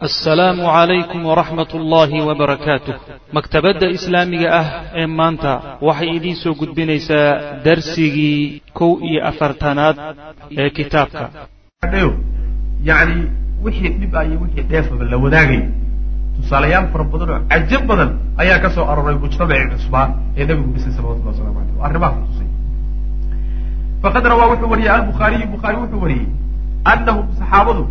assalaamu calaykum waraxmat ullaahi wabarakaatuh maktabadda islaamiga ah ee maanta waxay idiin soo gudbinaysaa darsigii kow iyo afartanaad ee kitaabka. Yacni wixii dhib ah iyo wixii dheefaba la wadaagay tusaalayaal fara badan oo cajab badan ayaa ka soo aroray mujtamacii cusbaa ee nabigu dhisay salawatullah waslamu aleyh o arrimaha faqad rawaa wuxuu wariyey albukhaariyu bukhaari wuxuu wariyey anahum saxaabadu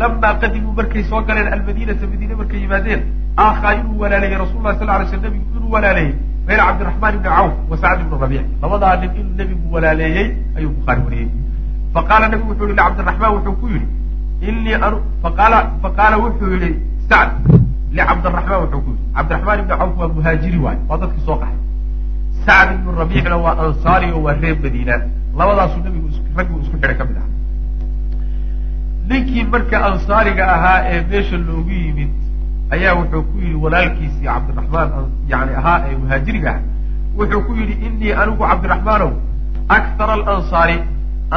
lamaa qadimuu markay soo galeen almadiinata madiine markay yimaadeen aakhaa inuu walaaleeyey rasul lah sal lay sl nebigu inuu walaaleeyey bayna cabdiraxmaan ibni cawf wa sacd ibni rabiic labadaa nin inuu nebigu walaaleeyey ayuu bukhaari wariyey faqaala nabigu wuxuu yihi licabdiraxmaan wuxuu ku yidhi inii faqaala faqaala wuxuu yihi sacd licabdiraxmaan wuxuu ku yidhi cabdiraxmaan ibni cawf waa muhaajiri waay waa dadkii soo qaxay sacd ibnu rabiicna waa ansaari oo waa reer madiina labadaasuu nabigu raggu isku xidhay ka mid aha ninkii marka ansaariga ahaa ee meesha loogu yimid ayaa wuxuu ku yidhi walaalkiisii cabdiraxmaan yani ahaa ee muhaajiriga ah wuxuu ku yidhi inii anigu cabdiraxmaanow akthara alansaari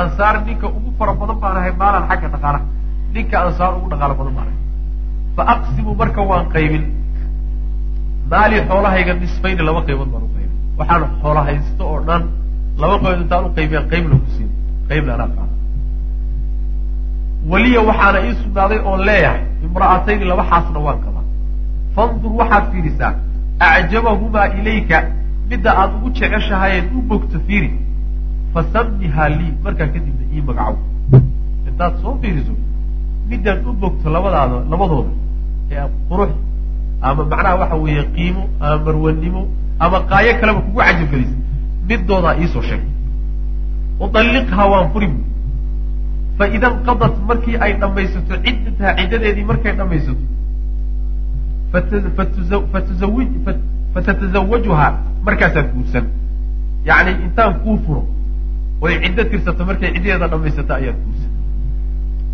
ansaar ninka ugu fara badan baan ahay maalan xagga dhaqaalaha. Ninka ansaar ugu dhaqaalo badan baan ahay. Fa aqsimu marka waan qaybin. Maali xoolahayga nisfayni laba qaybood baan u qaybin. Waxaan xoola haysto oo dhan laba qaybood intaan u qaybiyaan qayb lagu siin qaybna anaa qaada weliya waxaana ii sugnaaday oon leeyahay imra'atayni laba xaasna waan qabaa. Fandur waxaad fiirisaa acjabahumaa ilayka midda aad ugu jeceshahayeed u bogto fiiri. Fasammihaa lii markaa kadibna ii magacow. Intaad soo fiiriso middaad u bogto labadaada labadooda ee qurux ama macnaha waxa weeye qiimo ama marwanimo ama qaayo kaleba kugu cajabgelisa middoodaa iisoo sheeg udalliqhaa waan furi bu faida inqadat markii ay dhammaysato ciddataha ciddadeedii markay dhammaysato fatatazawajuhaa markaasaad guursan. Yacni intaan kuu furo oy ciddo tirsato markay ciddadeeda dhammaysato ayaad guursan.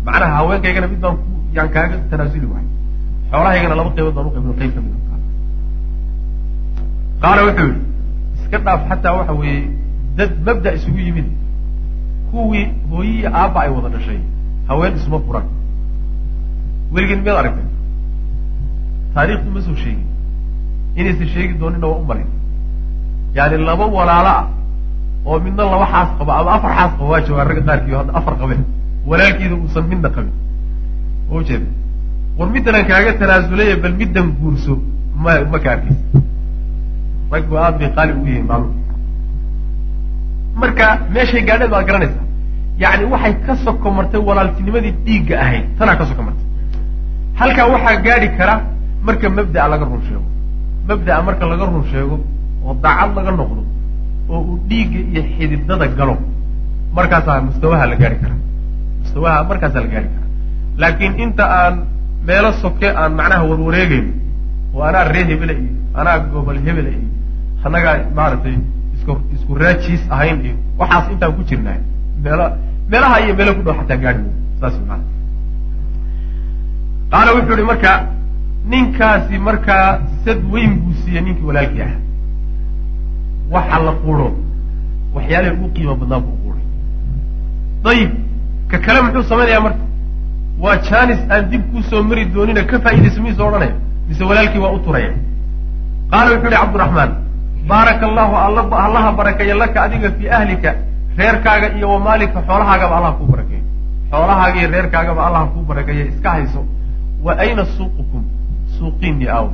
Macnaha haweenkaygana mid baan yaan kaaga tanaasuli wahay. Xoolahaygana laba qaybood baan uqaybno qayb ka mid qaala wuxuu yihi iska dhaaf xataa waxa weeye dad mabda isugu yimid kuwii hooyihii aabba ay wada dhashay? Haween isuma furan. Weligeen miyaad aragtay. Taariikhdu ma soo sheegin. Inaysan sheegi doonina waa u malin yaani laba walaalo ah oo midna laba xaas qabo ama afar xaas qabo waa joogaan ragga qaarkii hadda afar qabeen. Walaalkiida uusan midna qabin. Ma ujeeda war middanan kaaga tanaasulaya bal middan guurso ma ma ka arkaysa. Raggu aad bay qaali ugu yihiin maalum marka meeshay gaadheed baad garanaysaa yacni waxay ka soko martay walaaltinimadii dhiigga ahayd. Tanaa ka soko martay halkaa waxaa gaadhi kara marka mabda'a laga run sheego. Mabda'a marka laga run sheego oo daacad laga noqdo oo uu dhiigga iyo xididada galo markaasaa mustawaha la gaari karaa mustawaha markaasaa la gaari karaa laakiin inta aan meelo soke aan macnaha warwareegayno oo anaa ree hebele iyo anaa gobol hebele iyo annagaa maaragtay isku raajiis ahayn iyo waxaas intaan ku jirnaa meelo meelaha iyo meelo ku dhow xataa gaari saas maana qaala wuxuu ihi marka ninkaasi markaa sad weyn buu siiyey ninkii walaalkii ah. Waxa la quuro waxyaalahi ugu qiimo badnaa buu quuray dayib ka kale muxuu samaynayaa marka? Waa janis aan dib kuu soo mari doonina ka faa'iidayso miisa odhanaya mise walaalkii waa u turaya. Qaala wuxuu ihi cabdiraxmaan baaraka allahu allaha barakeeya laka adiga fii ahlika reerkaaga iyo wamaalika xoolahaagaba allah kuu barakeeyo xoolahaaga iyo reerkaagaba allah kuu barakeeya iska hayso. Wa ayna suuqukum? Suuqiinii aaw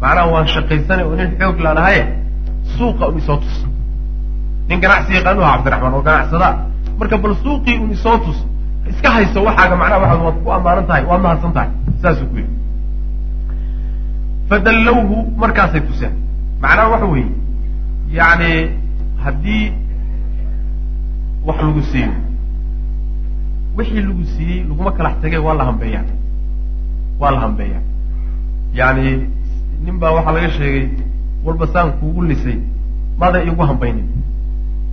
macnaha waan shaqaysanay oo nin xoog laan ahaye suuqa un isoo tus nin ganacsi yaqaanu aha cabdiraxmaan oo ganacsadaa. Marka bal suuqii un isoo tus iska hayso waxaaga macnaha waxaad waad ku ammaanan tahay waad mahadsan tahay. Saasuu ku yidhi. Fadallawhu markaasay tuseen macnaha waxa weeye yacni haddii wax lagu siiyo wixii lagu siiyey laguma kalax tegay waa la hambeeyaa waa la hambeeyaa. Yacni nin baa waxaa laga sheegay walba saan kuugu lisay maadan iigu hambaynin.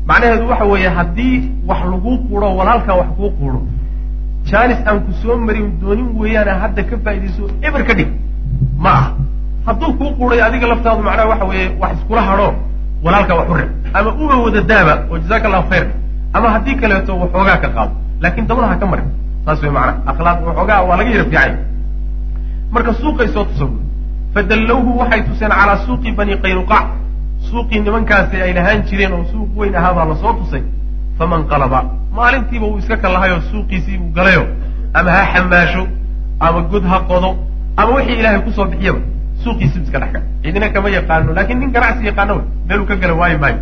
Macnaheedu waxa weeye haddii wax laguu quuro walaalkaa wax kuu quuro jaanis aan ku soo marin doonin weeyaana hadda ka faaidayso eber ka dhig ma ah hadduu kuu quuray adiga laftaadu macnaha waxa weeye wax iskula hadho walaalkaa wax u reb ama uba wada daaba oo jazaaka allahu khayr ama haddii kaleeto waxoogaa ka qaado. Laakin dabada ha ka marin. Saas wey maanaa akhlaaq waxoogaa waa laga yara fiicay. Marka suuqay soo tusan fadallowhu waxay tuseen calaa suuqi bani qaynuqac suuqii nimankaasi ay lahaan jireen oo suuq weyn ahaabaa la soo tusay. Faman qalaba. Maalintiiba uu iska kalahayoo suuqiisii buu galayo. Ama ha xamaasho ama god ha qodo ama wixii ilaahay ku soo bixiyaba suuqiisibu iska dhex cidina kama yaqaano laakiin nin ganacsi yaqaano meeluu ka gala waayi maayo.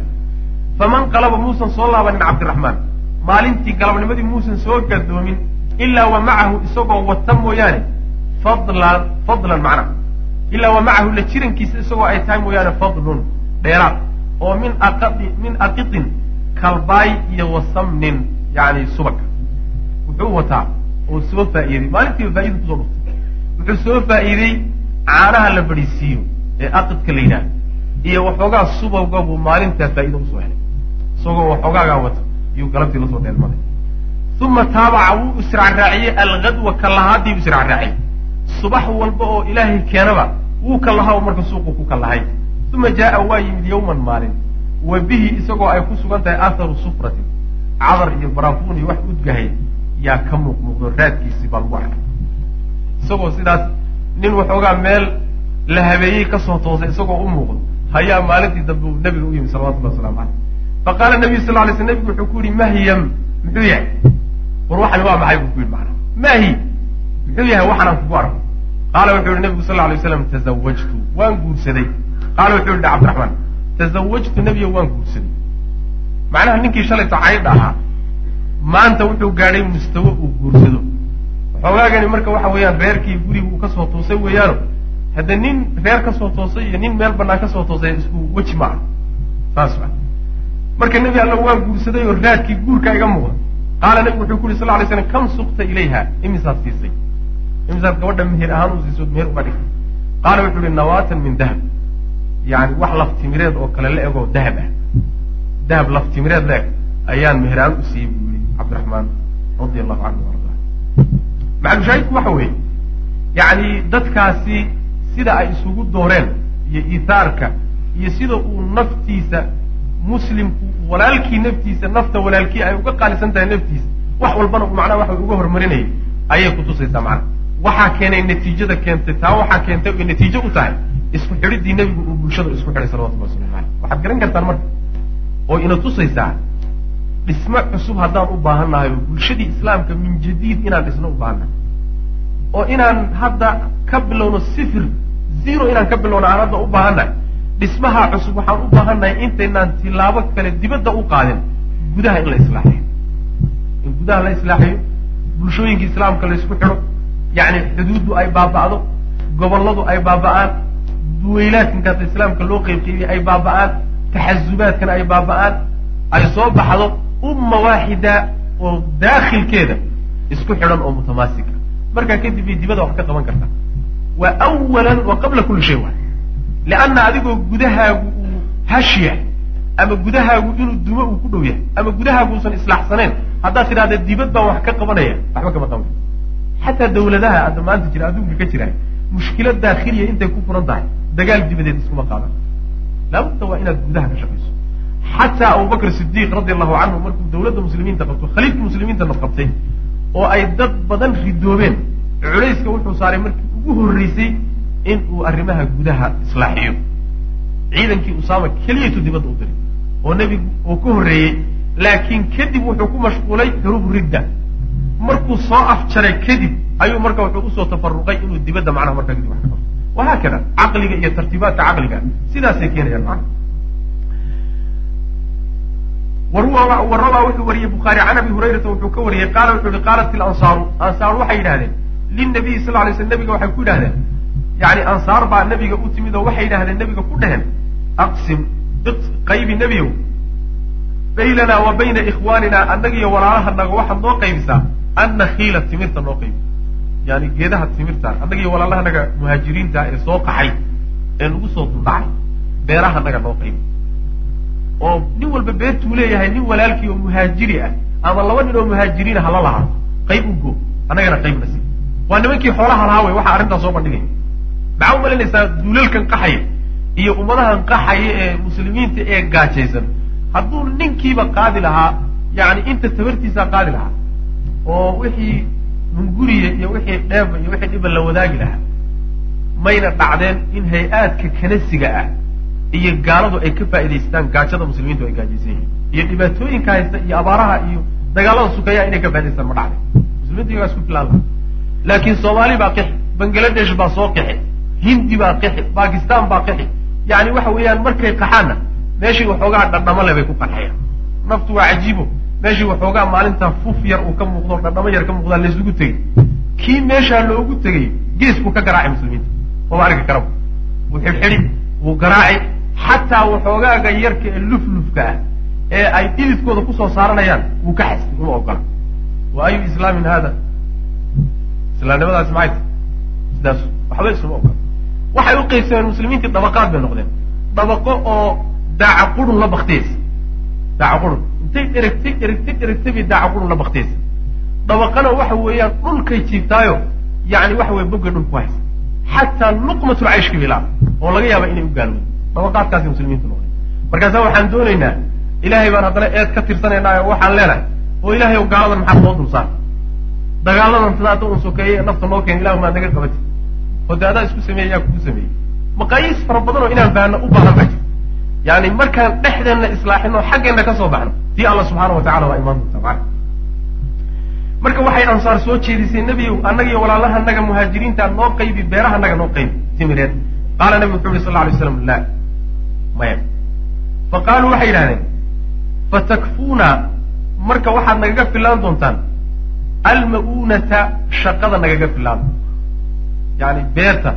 Faman qalaba muusan soo laabanin cabdiraxmaan. Maalintii galabnimadii muusan soo gadoomin ilaa wa macahu isagoo wata mooyaane fadlan fadlan macna. Ilaa wa macahu la jirankiisa isagoo ay tahay mooyaane fadlun dheeraad. Oo min aqai min aqitin kalbaay iyo wasamnin yani subaka. Wuxuu wataa oo soo faa'iiday. Maalintiiba faaida ku soo dhuftay wuxuu soo faa'iidey caanaha la badhisiiyo ee aqidka la yidhaah iyo waxoogaa subawga buu maalintaa faa'iida u soo helay. Isagoo waxoogaagaa wata iyuu galabtii la soo dheelmaday. Uma taabaca wuu israacraaciyey algadwa kallahaadii buu israacraaciyey. Subax walba oo ilaahay keenaba wuu kallahaa marka suuqu ku kallahay uma jaaa waa yimid yawman maalin. Wa bihi isagoo ay ku sugan tahay atharu sufratin. Cadar iyo barafuun iyo wax udgahay yaa ka muuqmuuqdo raadkiisii baa lagu arkay isagoo sidaas nin waxoogaa meel la habeeyey ka soo toosay isagoo u muuqdo hayaa maalintii dambe uu nabiga u yimi salawatullahi waslamu caleyh faqaala nabiyu sal lay sl nabigu wuxuu ku yihi mahyam muxuu yahay. War waxani waa maxay buu ku yidhi macana mahi muxuu yahay waxanaan kugu arko. Qaala wuxuu yihi nabigu sal lla alay waslam tazawajtu waan guursaday. Qaala wuxuu yihi cabdiraxmaan tazawajtu nebiyo waan guursaday. Macnaha ninkii shalayto caydha ahaa maanta wuxuu gaadhay mustawo uu guursado waxoogaagani marka waxa weeyaan reerkii guriga uu ka soo toosay weeyaano hadde nin reer ka soo toosay iyo nin meel banaan ka soo toosay isku weji ma saas wa marka nebi alla waan guursaday oo raadkii guurka iga muuqda. Qaala nebigu wuxuu ku yuri sal lay slam kam sukta ilayha? Imisaad siisay? Imisaad gabadha meher ahaan u siisood meher uga dhigtay? Qaala wuxuu yihi nawaatan min dahab. Yani wax laftimireed oo kale la egoo dahab ah. Dahab laftimireed la eg. Ayaan meheraan u siiyey buu yihi cabdiraxmaan radia allahu canhu arda macalmushaahidku waxa weeye? Yani dadkaasi sida ay isugu dooreen iyo iitaarka iyo sida uu naftiisa muslimku walaalkii naftiisa nafta walaalkii ay uga qaalisan tahay naftiisa wax walbana uu macnaha waxa uga hormarinayay ayay kutusaysaa macnaha waxaa keenay natiijada keentay taa waxaa keentay ay natiijo u tahay isku xidhiddii nebigu uu bulshada isku xidhay salawatullah waslamu aleyh waxaad garan kartaan marka oo ina tusaysaa dhismo cusub haddaan u baahannahay oo bulshadii islaamka min jadiid inaan dhisno u baahannahay oo inaan hadda ka bilowno sifir zero inaan ka bilowno aan hadda u baahannahay dhismaha cusub waxaan u baahannahay intaynaan tilaabo kale dibadda u qaadin gudaha in la islaaxiyo. In gudaha la islaaxiyo bulshooyinka islaamka la isku xidho yacni xuduuddu ay baaba'do gobolladu ay baaba'aan duweylaadkankaas islaamka loo qeybqeybiyey ay baaba'aan taxasubaadkana ay baaba'aan ay soo baxdo umma waaxida oo daakhilkeeda isku xidhan oo mutamaasika markaa kadib bay dibada wax ka qaban kartaa waa awalan wa qabla kulli shay waay. Lianna adigoo gudahaagu uu hashiya ama gudahaagu inuu dumo uu ku dhow yahay ama gudahaagu uusan islaaxsanayn haddaad tidhahda dibad baan wax ka qabanaya waxba kama qaban xataa dawladaha hadda maanta jira adduunka ka jira mushkilad daakhiliya intay ku furan tahay dagaal dibadeed iskuma qaadan. Laabudda waa inaad gudaha ka shaqayso xataa abubakr sidiiq radi allahu canhu markuu dawladda muslimiinta qabto khaliifka muslimiintana qabtay oo ay dad badan ridoobeen culayska wuxuu saaray markii ugu horreysay in uu arrimaha gudaha islaaxiyo ciidankii usaama keliyatu dibadda u diray oo nebigu oo ka horreeyey laakiin kadib wuxuu ku mashquulay xuruub ridda markuu soo afjaray kadib ayuu marka wuxuu u soo tafaruqay inuu dibadda macnaha markaa kadib wax ka qabto wahaakada caqliga iyo tartiibaadka caqliga sidaasay keenayaan macna warabaa wuxuu wariyey bukhaari can abi hurayrata wuxuu ka wariyey qaala wuxuu yihi qaalat ilansaaru ansaar waxay yidhahdeen linabiyi sal lay sl nabiga waxay ku yidhahdeen yani ansaar baa nebiga u timid oo waxay yidhahdeen nebiga ku dheheen aqsim qaybi nebiyow baynanaa wa bayna ikhwaanina annagiyo walaalahanaga waxaad noo qaybisaa annakhiila timirta noo qaybi. Yani geedaha timirta annagiyo walaalahanaga muhaajiriinta ee soo qaxay ee nagu soo duldhacay beerahanaga noo qaybi oo nin walba beertuu leeyahay nin walaalkii oo muhaajiri ah ama laba nin oo muhaajiriina hala lahaa qayb u go annagana qaybna si waa nimankii xoolaha lahaa wey waxaa arrintaas soo bandhigaya maxaa u malinaysaa duulalkan qaxaya iyo ummadahan qaxaya ee muslimiinta ee gaajaysan? Hadduu ninkiiba qaadi lahaa yani inta tabartiisaa qaadi lahaa oo wixii munguriya iyo wixii dheeba iyo wixii dhiba la wadaagi lahaa mayna dhacdeen in hay'aadka kanasiga ah iyo gaaladu ay ka faa'idaystaan gaajada muslimiintu ay gaajaysan yihiin. Iyo dhibaatooyinka haysta iyo abaaraha iyo dagaalada sukeeya inay ka faa'idaystaan ma dhacdeen muslimiinta iyagaa isku filaan laha laakiin soomaali baa qixi bangaladesh baa soo qixi hindi baa qixi bakistan baa qixi. Yani waxa weeyaan markay qaxaanna meeshii waxoogaa dhadhamo le bay ku qarxayaan. Naftu waa cajiibo. Meeshii waxoogaa maalintaa fuf yar uu ka muuqdo dhadhamo yar ka muuqdaa laysugu tegey. Kii meeshaa loogu tegay gees buu ka garaacay muslimiinta. Mama arki karaba wuu xidhxidhi wuu garaaci xataa waxoogaaga yarka ee luflufka ah ee ay dhididkooda ku soo saaranayaan wuu ka xasbi uma ogola wa ayu islaamin hada islaamnimadaasi maxay sidaas waxba isuma ogola waxay u qaybsameen muslimiintii dabaqaad bay noqdeen. Dabaqo oo daaca qurun la baktiyeysa daaca qurun intay dheragtay dheragtay dheragtay bay daaca qurun la baktiyeysa dabaqana waxa weeyaan dhulkay jiibtaayo yani waxa weye boggay dhulku haysa xataa luqmatul cayshka bilaa oo laga yaaba inay u gaalowdo dabaqaadkaasi muslimiintu noqdeen markaasa waxaan doonaynaa ilaahay baan haddana eed ka tirsanaynaa oo waxaan leenahay oo ilahay o gaaladan maxaad noo dulsaar? Dagaaladan sidaata un sokeeye nafta noo keen ilahu maad naga qabati. Oo adaa isku sameeyey yaa kugu sameeyey maqaayiis fara badan oo inaan baahno u baahan baa jirta yani markaan dhexdeenna islaaxino xaggeenna ka soo baxno tii alla subxaana wa tacala waa imaan doonta macana marka waxay ansaar soo jeedisay nebiyow annaga iyo walaalahanaga muhaajiriinta noo qaybi beerahanaga noo qaybi. Timireed qaala nabi wuxuu yihi sal lla alay slam la maya fa qaaluu waxay yidhahdeen fatakfuuna marka waxaad nagaga filaan doontaan. Alma-uunata shaqada nagaga filaan. Yani beerta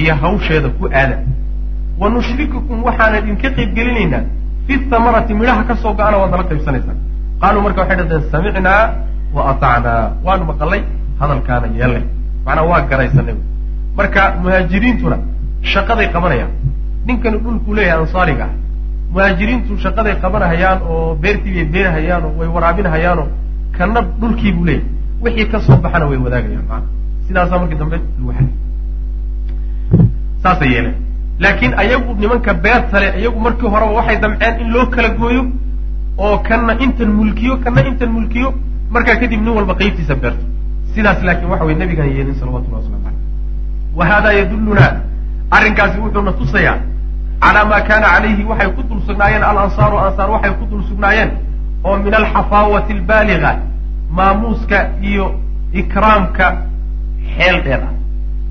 iyo hawsheeda ku aada. Wa nushrikukum waxaan idinka qayb gelinaynaa. Fi thamarati midhaha ka soo go-ana waad nala qaybsanaysaan. Qaaluu marka waxay dhahdeen samicnaa wa atacnaa waanu maqalay hadalkaana yeelnay. Macnaa waa garaysanay marka muhaajiriintuna shaqaday qabanayaan ninkani dhulkuu leeyahay ansaariga muhaajiriintu shaqaday qabanahayaan oo beertii bay beerhayaan oo way waraabinhayaanoo kana dhulkii buu leeyahay. Wixii ka soo baxana way wadaagayaan maana. Sidaasaa markii dambe lagu xaliy saasay yeeleen. Laakiin ayagu nimanka beertale iyagu markii horeba waxay damceen in loo kala gooyo oo kana intan mulkiyo kana intan mulkiyo markaa kadib nin walba qaybtiisa beerto. Sidaas laakiin waxa weye nabigaan yeelin salawatullah waslamu caleyh wa hada yadulluna arrinkaasi wuxuuna tusayaa calaa maa kaana calayhi waxay ku dul sugnaayeen alansaaru ansaar waxay ku dul sugnaayeen oo min alxafaawati albaaliga maamuuska iyo ikraamka xeel dheer ah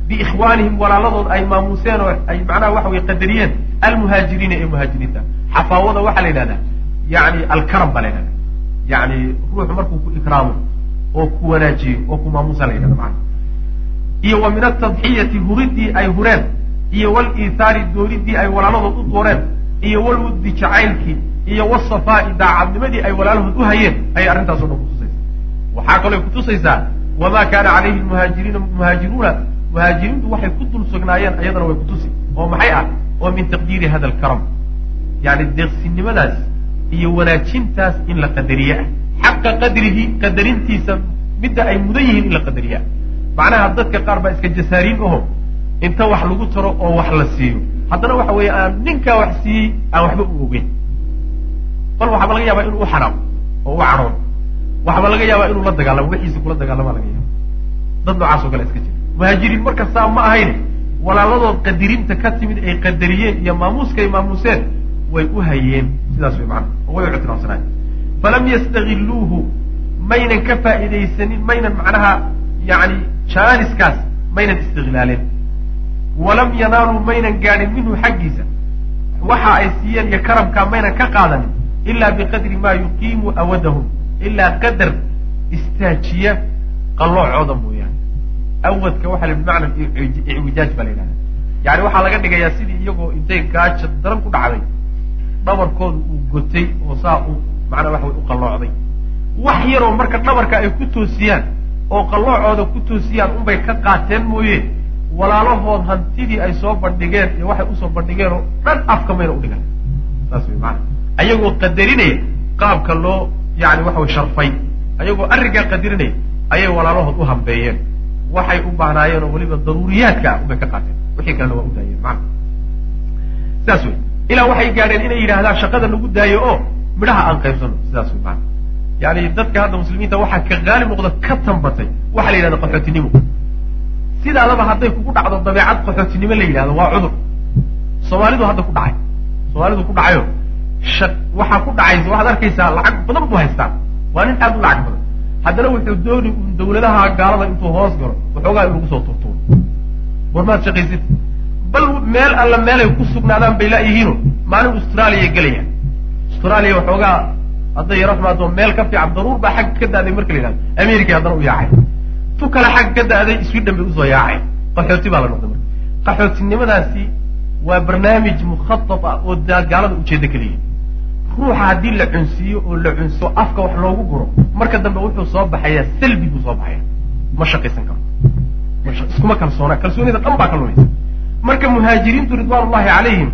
biikhwaanihim walaaladood ay maamuuseen oo ay macnaha waxa weye qadariyeen almuhaajiriina ee muhaajiriinta. Xafaawada waxaa la yidhahdaa yani alkaram baa la yidhahda yani ruuxu markuu ku ikraamo oo ku wanaajiyo oo ku maamuusa la yidhahda macana iyo wa min atadxiyati huridii ay hureen iyo waliithaari dooridii ay walaaladood u dooreen iyo walwuddi jacaylkii iyo wasafaa'i daacadnimadii ay walaalahood u hayeen ayay arrintaaso dhan kutusaysaa waxaa kaloo kutusaysaa wamaa kaana calayhi muhaajiriina muhaajiruuna muhaajiriintu waxay ku dul sugnaayeen ayadana way kutusi oo maxay ah? Oo min taqdiiri hada alkaram yani deeqsinimadaas iyo wanaajintaas in la qadariye xaqa qadrihi qadarintiisa midda ay mudan yihiin in la qadariye ah macnaha dadka qaar baa iska jasaariin aho inta wax lagu taro oo wax la siiyo. Haddana waxa weeye aan ninkaa wax siiyey aan waxba u ogeyn. Bal waxaaba laga yaabaa inuu u xanaaqo oo u cadhoon waxaaba laga yaabaa inuu la dagaalamo wixiisi kula dagaalama laga yaaba dad noocaas oo kale iska jira. Muhaajiriin marka saa ma ahayn walaaladood qadirinta ka timid ay qadariyeen iyo maamuuska ay maamuuseen way u hayeen. Sidaas way macana oo way u ictiraafsanaayeen falam yastagiluuhu maynan ka faa'iidaysanin maynan macnaha yani jaaniskaas maynan istiglaalin walam yanaaluu maynan gaadhin minhu xaggiisa. Waxa ay siiyeen iyo karamkaa maynan ka qaadanin ilaa biqadri maa yuqiimu awadahum ilaa qadar istaajiya qalloocooda mooyaane. Awadka waxaa la bimacna icwijaaj baa la yidhahda yani waxaa laga dhigayaa sidii iyagoo intay gaaja daran ku dhacday dhabarkooda uu gotay oo saa uu macnaa waxa way u qalloocday. Wax yaroo marka dhabarka ay ku toosiyaan oo qalloocooda ku toosiyaan unbay ka qaateen mooye walaalahood hantidii ay soo bandhigeen iyo waxay u soo bandhigeen oo dhan afka mayna udhigan saas way maana ayagoo qadarinaya qaabka loo yani waxa way sharfay ayagoo arrinkaa qadarinaya ayay walaalahood u hambeeyeen. Waxay u baahnaayeen oo weliba daruuriyaadka ah unbay ka qaateen. Wixii kalena waa u daayeen maana sidaas wey ilaa waxay gaadheen inay yidhaahdaan shaqada nagu daayo oo midhaha aan qaybsano. Sidaas wey maana yani dadka hadda muslimiinta waxaa ka qaalib noqda ka tambatay. Waxaa la yidhahda qaxootinimo sidaadaba hadday kugu dhacdo dabeecad qaxootinimo la yidhahdo waa cudur. Soomaalidu hadda ku dhacay. Soomaalidu ku dhacayo. Waxaa ku dhacaysa waxaad arkaysaa lacag badan buu haystaa. Waa nin aad u lacag badan. Haddana wuxuu dooni un dawladaha gaalada intuu hoos galo waxoogaa inugu soo turtuuro war maad shaqaysid. Bal meel alla meelay ku sugnaadaan bay laayihiino maalin austraaliya gelayaan. Austraaliya waxoogaa hadday yaro xumaado meel ka fiican daruur baa xagga ka da'day marka la yidhahdo. America haddana u yaacay tu kale xagga ka da'day sweden bay u soo yaacay. Qaxooti baa la noqday marka. Qaxootinimadaasi waa barnaamij mukhatat ah oo gaalada ujeeddo keliya. Ruuxa haddii la cunsiiyo oo la cunso afka wax loogu guro marka dambe wuxuu soo baxayaa salbi buu soo baxaya ma shaqaysan karo. Iskuma kalsoona kalsoonida dhan baa ka lumaysa. Marka muhaajiriintu ridwaan ullahi calayhim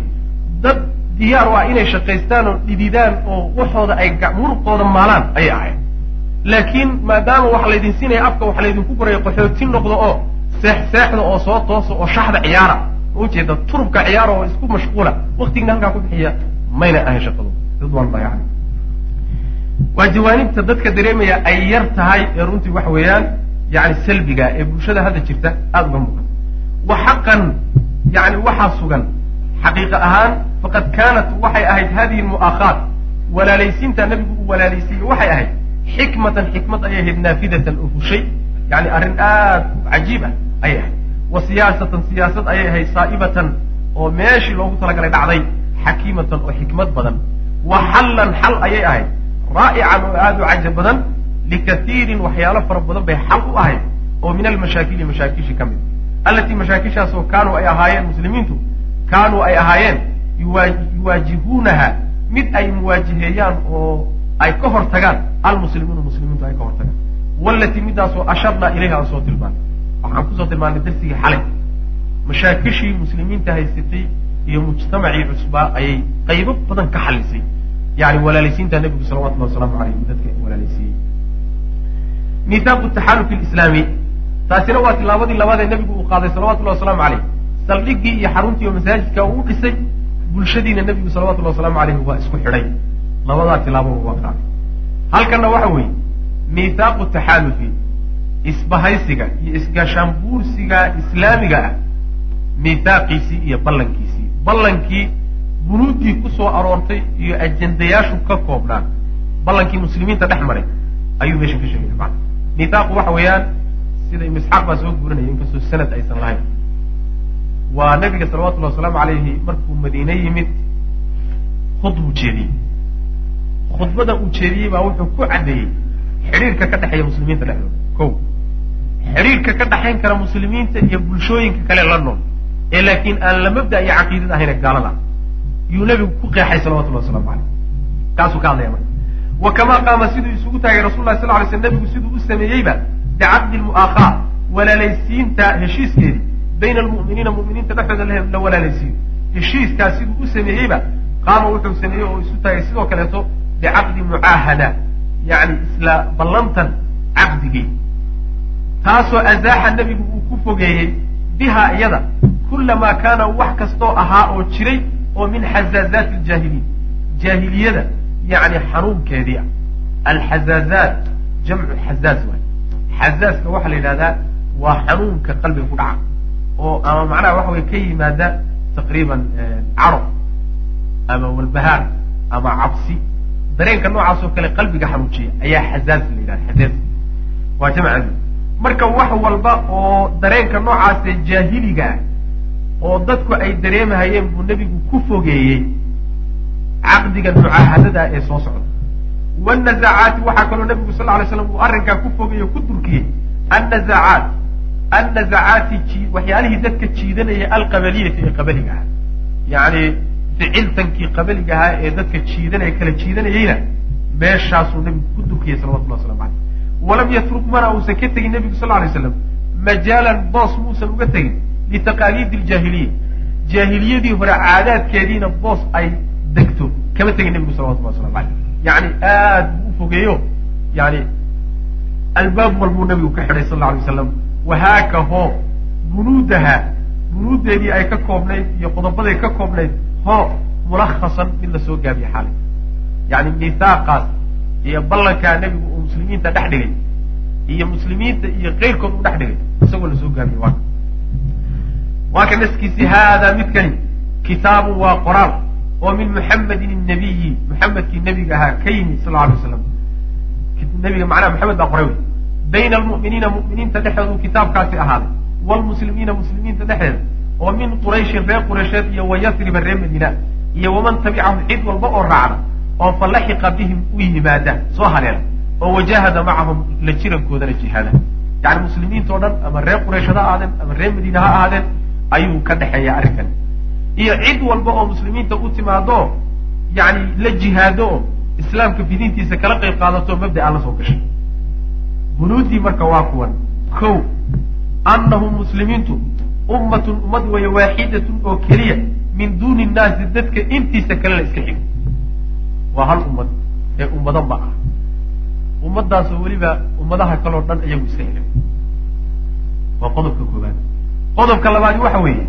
dad diyaar u ah inay shaqaystaan oo dhididaan oo waxooda ay muruqooda maalaan ayay ahayd laakiin maadaama wax laydin siinaya afka wax laydinku gurayo qaxootin noqdo oo seex seexda oo soo toosa oo shaxda ciyaara ujeeda turubka ciyaara oo isku mashquula waktigina halkaa ku bixiya mayna ahayn shaqadu. Ridwan ullahi calayhim waa jawaanibta dadka dareemaya ay yar tahay ee runtii waxa weeyaan yani salbiga ee bulshada hadda jirta aada uga muuqan. Wa xaqan yani waxaa sugan xaqiiqa ahaan faqad kaanat waxay ahayd hadihi lmu'aakhaat walaalaysiinta nabigu uu walaalaysiiyey waxay ahayd xikmatan xikmad ayay ahayd naafidatan oo fushay yani arrin aad cajiib ah ayay ahayd wa siyaasatan siyaasad ayay ahayd saa'ibatan oo meeshii loogu talagalay dhacday xakiimatan oo xikmad badan. Wa xallan xal ayay ahayd raa'ican oo aada u cajab badan likaiirin waxyaalo fara badan bay xal u ahayd oo min almashaakili mashaakishi ka mid allatii mashaakishaasoo kaanuu ay ahaayeen muslimiintu kaanuu ay ahaayeen yuwaajihuunaha mid ay muwaajiheeyaan oo ay ka hor tagaan almuslimuuna muslimiintu ay ka hor tagaan. Walatii midaasoo asharnaa ilayha aan soo tilmaanay. Waxaan ku soo tilmaanay darsigii xalay mashaakishii muslimiinta haysatay iyo mujtamacii cusbaa ayay qaybo badan ka xalisay yani walaalaysiinta nebigu salawatullahi wasalaamu alayh dadka walaalaysiiyey mihaaqu taxalufi lislaami taasina waa tilaabadii labaad ee nebigu uu qaaday salawatullahi wasalaamu caleyh saldhiggii iyo xaruntii oo masaajidka uu dhisay bulshadiina nebigu salawatullahi wasalaamu caleyhi waa isku xidhay labadaa tilaabo waa qaaday halkanna waxa weeye miithaaqu taxaalufi isbahaysiga iyo isgaashaanbuursiga islaamiga ah miithaaqiisii iyo ballankiisii. Ballankii bunuuddii ku soo aroortay iyo ajendayaashu ka koobnaa ballankii muslimiinta dhex maray ayuu meeshan ka sheegaya macana miithaaqu waxa weeyaan sida ibnu isxaaq baa soo guurinaya inkastoo sanad aysan lahayn. Waa nabiga salawatullahi wasalaamu calayhi markuu madiine yimid khudbuu jeediyey khudbada uu jeediyey baa wuxuu ku caddeeyey xidhiirka ka dhexeeya muslimiinta dhexdooda. Ko xidhiirka ka dhexayn kara muslimiinta iyo bulshooyinka kale la nool. Ee laakiin aan la mabda iyo caqiidada ahayne gaalada. Yuu nebigu ku qeexay salawatullahi waslamu caleyh kaasuu ka hadlaya marka. Wa kamaa qaama siduu isugu taagay rasul lah sal lay sl nebigu siduu u sameeyeyba bicaqdi lmu'aakhaa walaalaysiinta heshiiskeedii. Bayna almu'miniina mu'miniinta dhexdooda la walaalaysiiyo heshiiskaas siduu u sameeyeyba qaama wuxuu sameeyey oo isu taagay. Sidoo kaleeto bicaqdi mucaahada yani isla ballantan caqdigii taasoo azaaxa nebigu uu ku fogeeyey biha iyada kullamaa kaana wax kastoo ahaa oo jiray oo min xazaazaati aljaahiliin jaahiliyada yani xanuunkeedii ah alxazaazaat jamcu xazaaz waay xazaaska waxaa la yidhahdaa waa xanuunka qalbiga ku dhaca oo ama macnaha waxa way ka yimaada taqriiban caro ama walbahaar ama cabsi dareenka noocaas oo kale qalbiga xanuujiya ayaa xazaaz la yidhahda xazaaz waa jamceedu marka wax walba oo dareenka noocaasee jaahiliga ah oo dadku ay dareemahayeen buu nebigu ku fogeeyey caqdiga mucaahadada ee soo socda. Wanazacaati waxaa kaloo nebigu sal lay slam uu arrinkaa ku fogeeye ku durkiyey. Annazacaat. Annazacaati waxyaalihii dadka jiidanaya alqabaliyati ee qabaliga ahaa yani ficiltankii qabaliga ahaa ee dadka jiidanaya kala jiidanayeyna meeshaasuu nebigu ku durkiyey salawatullah waslamu caleyh walam yatruk mana uusan ka tegin nebigu sal lay slam majaalan boos muusan uga tegin litaqaaliidi ljaahiliya jaahiliyadii hore caadaadkeediina boos ay degto kama tegin nebigu salawatullah waslamu caleyh yani aad buu u fogeeyo. Yani albaab walbuu nabigu ka xidhay sal la alay waslam wahaaka hoo bunuudaha bunuuddeedii ay ka koobnayd iyo qodobaday ka koobnayd hoo mulakhasan mid la soo gaabiye xaalay yani miithaaqaas iyo ballankaa nebigu uu muslimiinta dhex dhigay iyo muslimiinta iyo keyrkood u dhex dhigay isagoo la soo gaabiye waa. Waa ka naskiisi haadaa midkani kitaabun waa qoraal oo min muxamedin inabiyi muxamedkii nebiga ahaa ka yimid sal alay waslam nebiga macnaha maxamed baa qoray. Wey bayna almu'miniina mu'miniinta dhexdoodu kitaabkaasi ahaaday waalmuslimiina muslimiinta dhexdeeda oo min qurayshin reer quraysheed iyo wayasriba reer madiina iyo waman tabicahum cid walba oo raacda oo fa laxiqa bihim u yimaada soo haleela oo wajahada macahum la jirankoodana jihaada. Yani muslimiinta o dhan ama reer qurayshad ha ahaadeen ama reer madiina ha ahaadeen ayuu ka dhexeeya arrinkan iyo cid walba oo muslimiinta u timaado yani la jihaado oo islaamka fidintiisa kala qayb qaadato mabda'a la soo gashay. Bunuudii marka waa kuwan ko annahum muslimiintu ummatun ummad weeye waaxidatun oo keliya min duuni nnaasi dadka intiisa kale la iska xigo waa hal ummad ee ummado ma ah. Ummadaasoo weliba ummadaha kaleo dhan iyagu iska xigan waa qodobka koobaad qodobka labaadi waxa weeye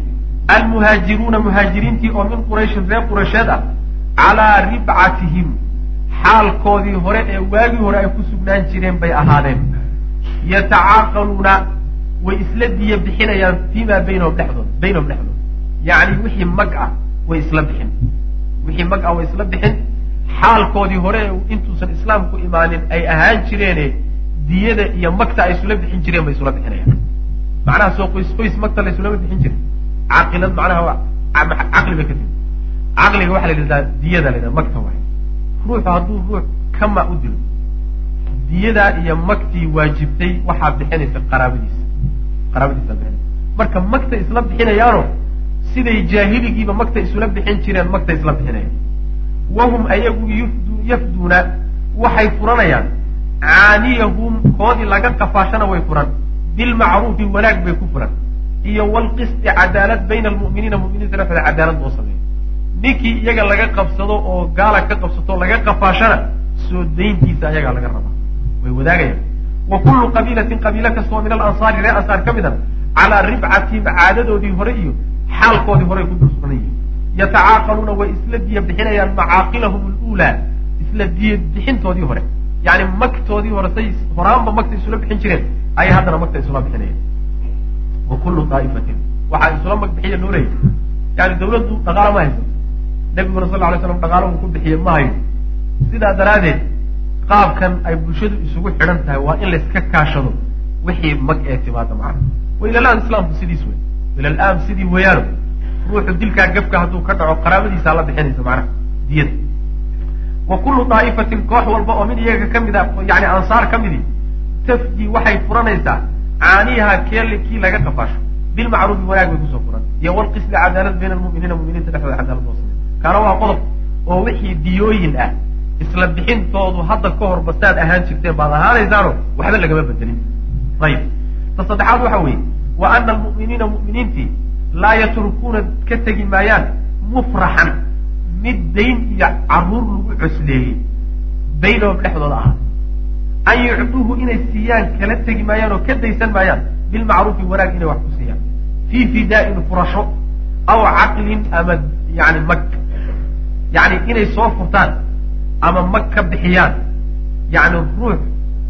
almuhaajiruuna muhaajiriintii oo min qurayshin reer quraysheed ah calaa ribcatihim. Xaalkoodii hore ee waagii hore ay ku sugnaan jireen bay ahaadeen. Yatacaaqaluuna way isla diya bixinayaan fiimaa baynahum dhexdood baynahum dhexdood. Yacni wixii mag ah way isla bixin. Wixii mag ah way isla bixin. Xaalkoodii hore intuusan islaamku imaanin ay ahaan jireene diyada iyo magta ay isula bixin jireen bay isula bixinayaan. Macnaha soo qoys qoys magta la isulama bixin jirin caqilad macnaha caqli bay ka timi caqliga waxaa la yidhahdaa diyada la yidhahda magta waay ruuxu hadduu ruux kama u dilo. Diyadaa iyo magtii waajibtay waxaa bixinaysa qaraabadiisa qaraabadiisa bixinaysa marka magta isla bixinayaano siday jaahiligiiba magta isula bixin jireen magta isla bixinayaan wahum ayagu yafduuna waxay furanayaan caaniyahum koodii laga qafaashana way furan. Bilmacruufi wanaag bay ku furan. Iyo walqisti cadaalad bayna almu'miniina muminiinta dhexdooda cadaalad loo sameeyo ninkii iyaga laga qabsado oo gaala ka qabsato laga qafaashana soo dayntiisa ayagaa laga rabaa. Way wadaagayaan wa kullu qabiilatin qabiilo kastoo min alansaari ree ansaar ka mid a calaa ribcatihim caadadoodii hore iyo xaalkoodii horey ku yihiin yatacaaqaluuna way isla diya bixinayaan macaaqilahum luulaa isla diya bixintoodii hore yani magtoodii hore say horaanba magta isula bixin jireen ayay haddana magta isula bixinayaan wa kullu daa'ifatin waxaa isula mag bixiya loo leeyahy yani dawladdu dhaqaalo ma haysato nabiguna sal lay slam dhaqaalo uu ku bixiye ma hayo sidaa daraaddeed qaabkan ay bulshadu isugu xidhan tahay waa in layska kaashado wixii mag ee timaada macana wa ilalaan islaamku sidiis wey ilalaam sidii weeyaano. Ruuxu dilkaa gafka hadduu ka dhaco qaraabadiisaa la bixinaysa macnaha diyada. Wa kullu daa'ifatin koox walba oo mid iyaga ka mid a yani ansaar ka midi tafdi waxay furanaysaa caaniyaha keeli kii laga qafaasho bilmacruufi wanaag bay ku soo furan. Iyo walqisli cadaalad bayna almu'miniina muminiinta dhexdooda cadaalad loo samey kaana waa qodob oo wixii diyooyin ah isla bixintoodu hadda ka hor basaad ahaan jirteen baad ahaanaysaano waxba lagama bedelin. Ayib. Ta saddexaad waxa weeye wa ana almu'miniina mu'miniintii laa yatrukuuna ka tegi maayaan mufraxan mid dayn iyo carruur lagu cosleeyey baynahum dhexdooda ahaa. An yucduuhu inay siiyaan kala tegi maayaan oo ka daysan maayaan bilmacruufi wanaag inay wax ku siiyaan. Fii fidaa'in furasho aw caqlin ama yani mag. Yani inay soo furtaan ama mag ka bixiyaan. Yani ruux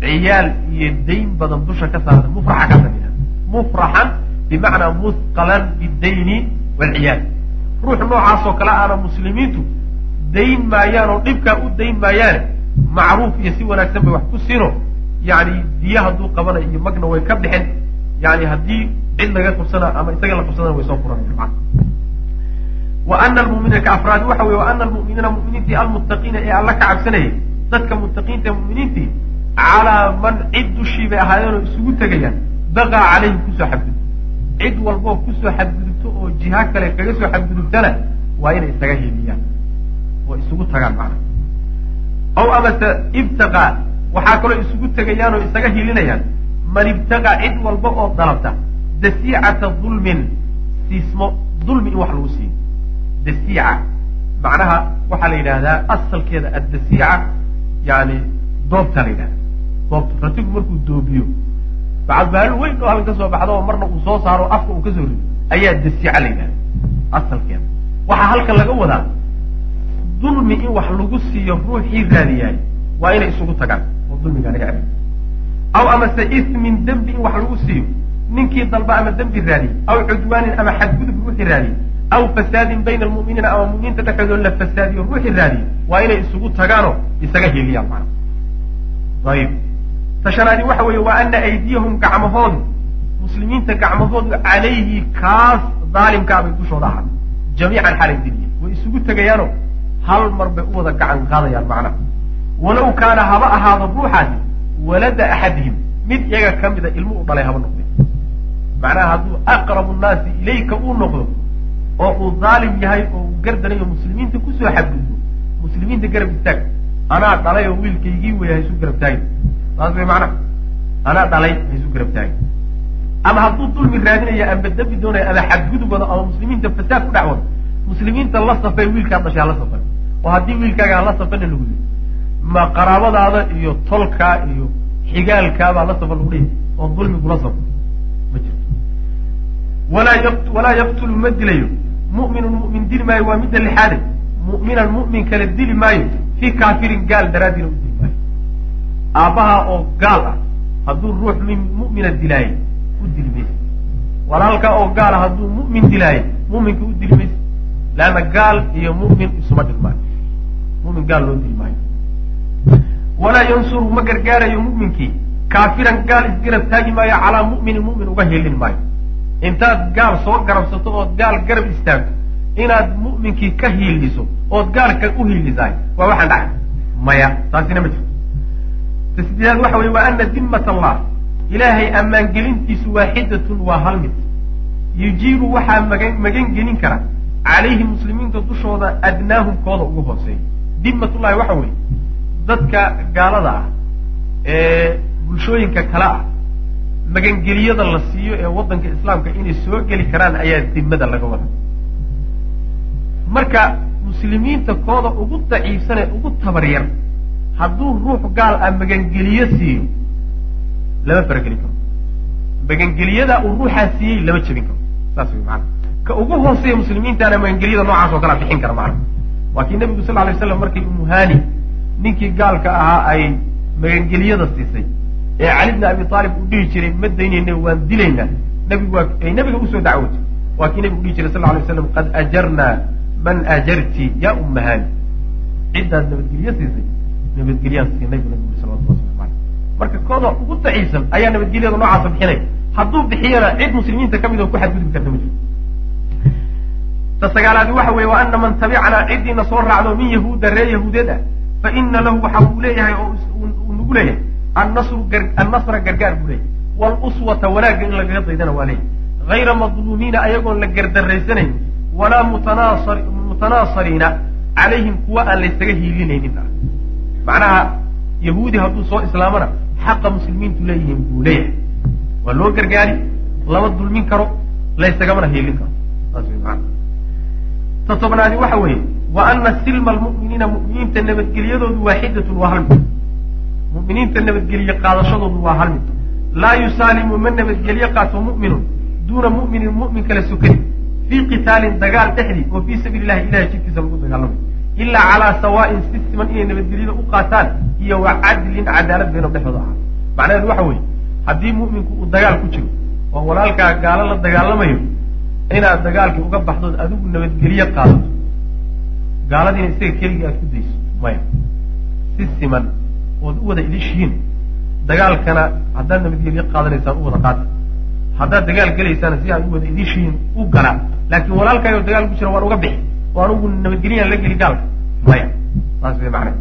ciyaal iyo dayn badan dusha ka saarta. Mufraxa ka sameyna mufraxan bimacnaa musqalan bidayni waalciyaal ruux noocaasoo kale aana muslimiintu dayn maayaan oo dhibkaa u dayn maayaane macruuf iyo si wanaagsan bay wax ku siino yani diya hadduu qabanayo iyo magna way ka bixin. Yani haddii cid laga qabsana ama isaga la qabsadana way soo furanaya wa ana almu'miniina ka afraadi waxa weye wa ana almu'miniina mu'miniintii almuttaqiina ee alla ka cabsanayay dadka muttaqiinta ee mu'miniintii calaa man cid dushii bay ahaayeen oo isugu tegayaan baqaa calayhim ku soo xadgudub cid walboo ku soo xadgudubto oo jiha kale kaga soo xadgudubtana waa inay isaga hiiliyaan oo isugu tagaan macna aw amase ibtaqaa waxaa kaloo isugu tegayaan oo isaga hiilinayaan man ibtaqaa cid walba oo dalabta dasiicata dulmin siismo dulmi in wax lagu siiyo dasiica macnaha waxaa la yidhaahdaa asalkeeda addasiica yani doobta la yidhahda doobta ratigu markuu doobiyo bacadbaalu weyn oo halkan ka soo baxda oo marna uu soo saaro afka uu ka soo rido ayaa dasiica la yidhahda asalkeeda. waxaa halkan laga wadaa dulmi in wax lagu siiyo ruuxii raadiyaay waa inay isugu tagaan oo dulmigaa laga celiyo. aw amase ismin dembi in wax lagu siiyo ninkii dalba ama dembi raadiyey aw cudwaanin ama xadgudub ruuxii raadiyey aw fasaadin bayna almu'miniina ama mu'miniinta dhexdooda la fasaadiyo ruuxii raadiyey waa inay isugu tagaanoo isaga heliyaan macna ayib tashanaadi waxa weeye waa ana aydiyahum gacmahoodu muslimiinta gacmahoodu calayhi kaas daalimkaabay dushooda ahaa jamiican xalay diliye way isugu tegayaanoo hal mar bay u wada gacan qaadayaan macnaha walow kaana haba ahaado ruuxaasi walada axadihim mid iyaga ka mida ilmo u dhalay haba noqday macnaha hadduu aqrabu nnaasi ilayka uu noqdo oo uu daalim yahay oo uu gardanayo muslimiinta ku soo xadgudbo muslimiinta garab istaag. Anaa dhalay oo wiilkaygii weya haysu garab taagin saas way macnaha anaa dhalay haysu garab taagin ama hadduu dulmi raadinaya amba dembi doonaya ama xadgudub wado ama muslimiinta fasaad ku dhex wado muslimiinta la safay wiilkaa dhashay hala safan oo haddii wiilkaaga hala safana lagu yiri ma qaraabadaada iyo tolkaa iyo xigaalkaabaa la safan lagu dhihi oo dulmigula safo walaa yaqtulu ma dilayo mu'minun mu'min dili maayo waa midda lixaade mu'minan mu'min kale dili maayo fii kaafirin gaal daraaddiina u dili maayo aabbaha oo gaal ah hadduu ruux mu'mina dilaayo u dili maysa walaalka oo gaala hadduu mu'min dilaayo mu'minka u dili maysa leanna gaal iyo mu'min isuma dhigmaayo mu'min gaal loo dili maayo walaa yansuru ma gargaarayo mu'minkii kaafiran gaal isgarab taagi maayo calaa mu'minin mu'min uga helin maayo intaad gaal soo garabsato ood gaal garab istaagto inaad mu'minkii ka hiiliso ood gaalka u hiilisaay waa waxaan dhacay. Maya taasina ma jirto. Tasdiidaad waxa weye waa ana dimmat allah. Ilaahay ammaangelintiisu waaxidatun waa hal mid. Yujiibu waxaa magan gelin kara. Calayhi muslimiinta dushooda adnaahum kooda ugu hooseeya. Dimmatullahi waxa weeye dadka gaalada ah ee bulshooyinka kale ah magangeliyada la siiyo ee waddanka islaamka inay soo geli karaan ayaa dimmada laga wada marka muslimiinta kooda ugu daciifsan ee ugu tabar yar hadduu ruux gaal ah magangeliyo siiyo lama faragelin karo. Magangeliyada uu ruuxaa siiyey lama jebin karo. Saas wey maana ka ugu hooseeya muslimiintaana magangeliyada noocaas oo kalea bixin kara macana waa kii nabigu sal lay slam markii umuhani ninkii gaalka ahaa ay magangeliyada siisay ee cali bni abi aalib uu dhihi jiray ma daynayna waan dilaynaa. Nabigu waa ay nabiga u soo dacwootay waa kii nabigu dhihi jiray sal lay slam qad ajarnaa man ajarti ya ummahani ciddaad nabadgelyo siisay nabadgelyaan siinay bu nabigu salawatu waslamu aleyh marka kooda ugu daciifsan ayaa nabadgelyada noocaasa bixinay. Hadduu bixiyana cid muslimiinta ka mid oo ku xadgudbi karta ma jirto ta sagaalaadi waxa weeye wa ana man tabicanaa ciddiina soo raacdo min yahuuda reer yahuudeed ah fa ina lahu waxa uu leeyahay oo nagu leeyahay annasra gargaar buu leeyahay waaluswata wanaagga in lagaga daydana waa leeyahay hayra madluumiina ayagoon la gardarraysanayn walaa mutanaasariina calayhim kuwa aan laysaga hiilinaynin ah macnaha yahuudi hadduu soo islaamana xaqa muslimiintu leeyihiin buu leeyahay waa loo gargaari lama dulmin karo laysagamana hiilin karo ta tobnaadi waxa weeye wa ana silma almu'miniina mu'miniinta nabadgelyadoodu waaxidatun waa hal mu'miniinta nabadgelye qaadashadoodu waa hal mid. Laa yusaalimu ma nabadgelye qaato mu'minun duuna mu'minin mu'min kala sokani fii qitaalin dagaal dhexdii oo fii sabiili illahi ilahay jidkiisa lagu dagaalamay ilaa calaa sawaa'in si siman inay nabadgelyada u qaataan iyo wa cadlin cadaalad bayno dhexdooda ahaa. Macnaheedu waxa weeye haddii mu'minku uu dagaal ku jiro oo walaalkaa gaalo la dagaalamayo inaad dagaalkii uga baxdood adigu nabadgelye qaadato gaaladiina isaga keligii aad ku dayso maya. Si siman ood u wada ilishihiin dagaalkana haddaad nabadgelye qaadanaysaan u wada qaata haddaad dagaal gelaysaana si aad u wada ilishihiin u gala. Laakiin walaalkaayo dagaal ku jira waan uga bixi. Oo anugu nabadgelyaan la geli gaalka. Maya saas way macna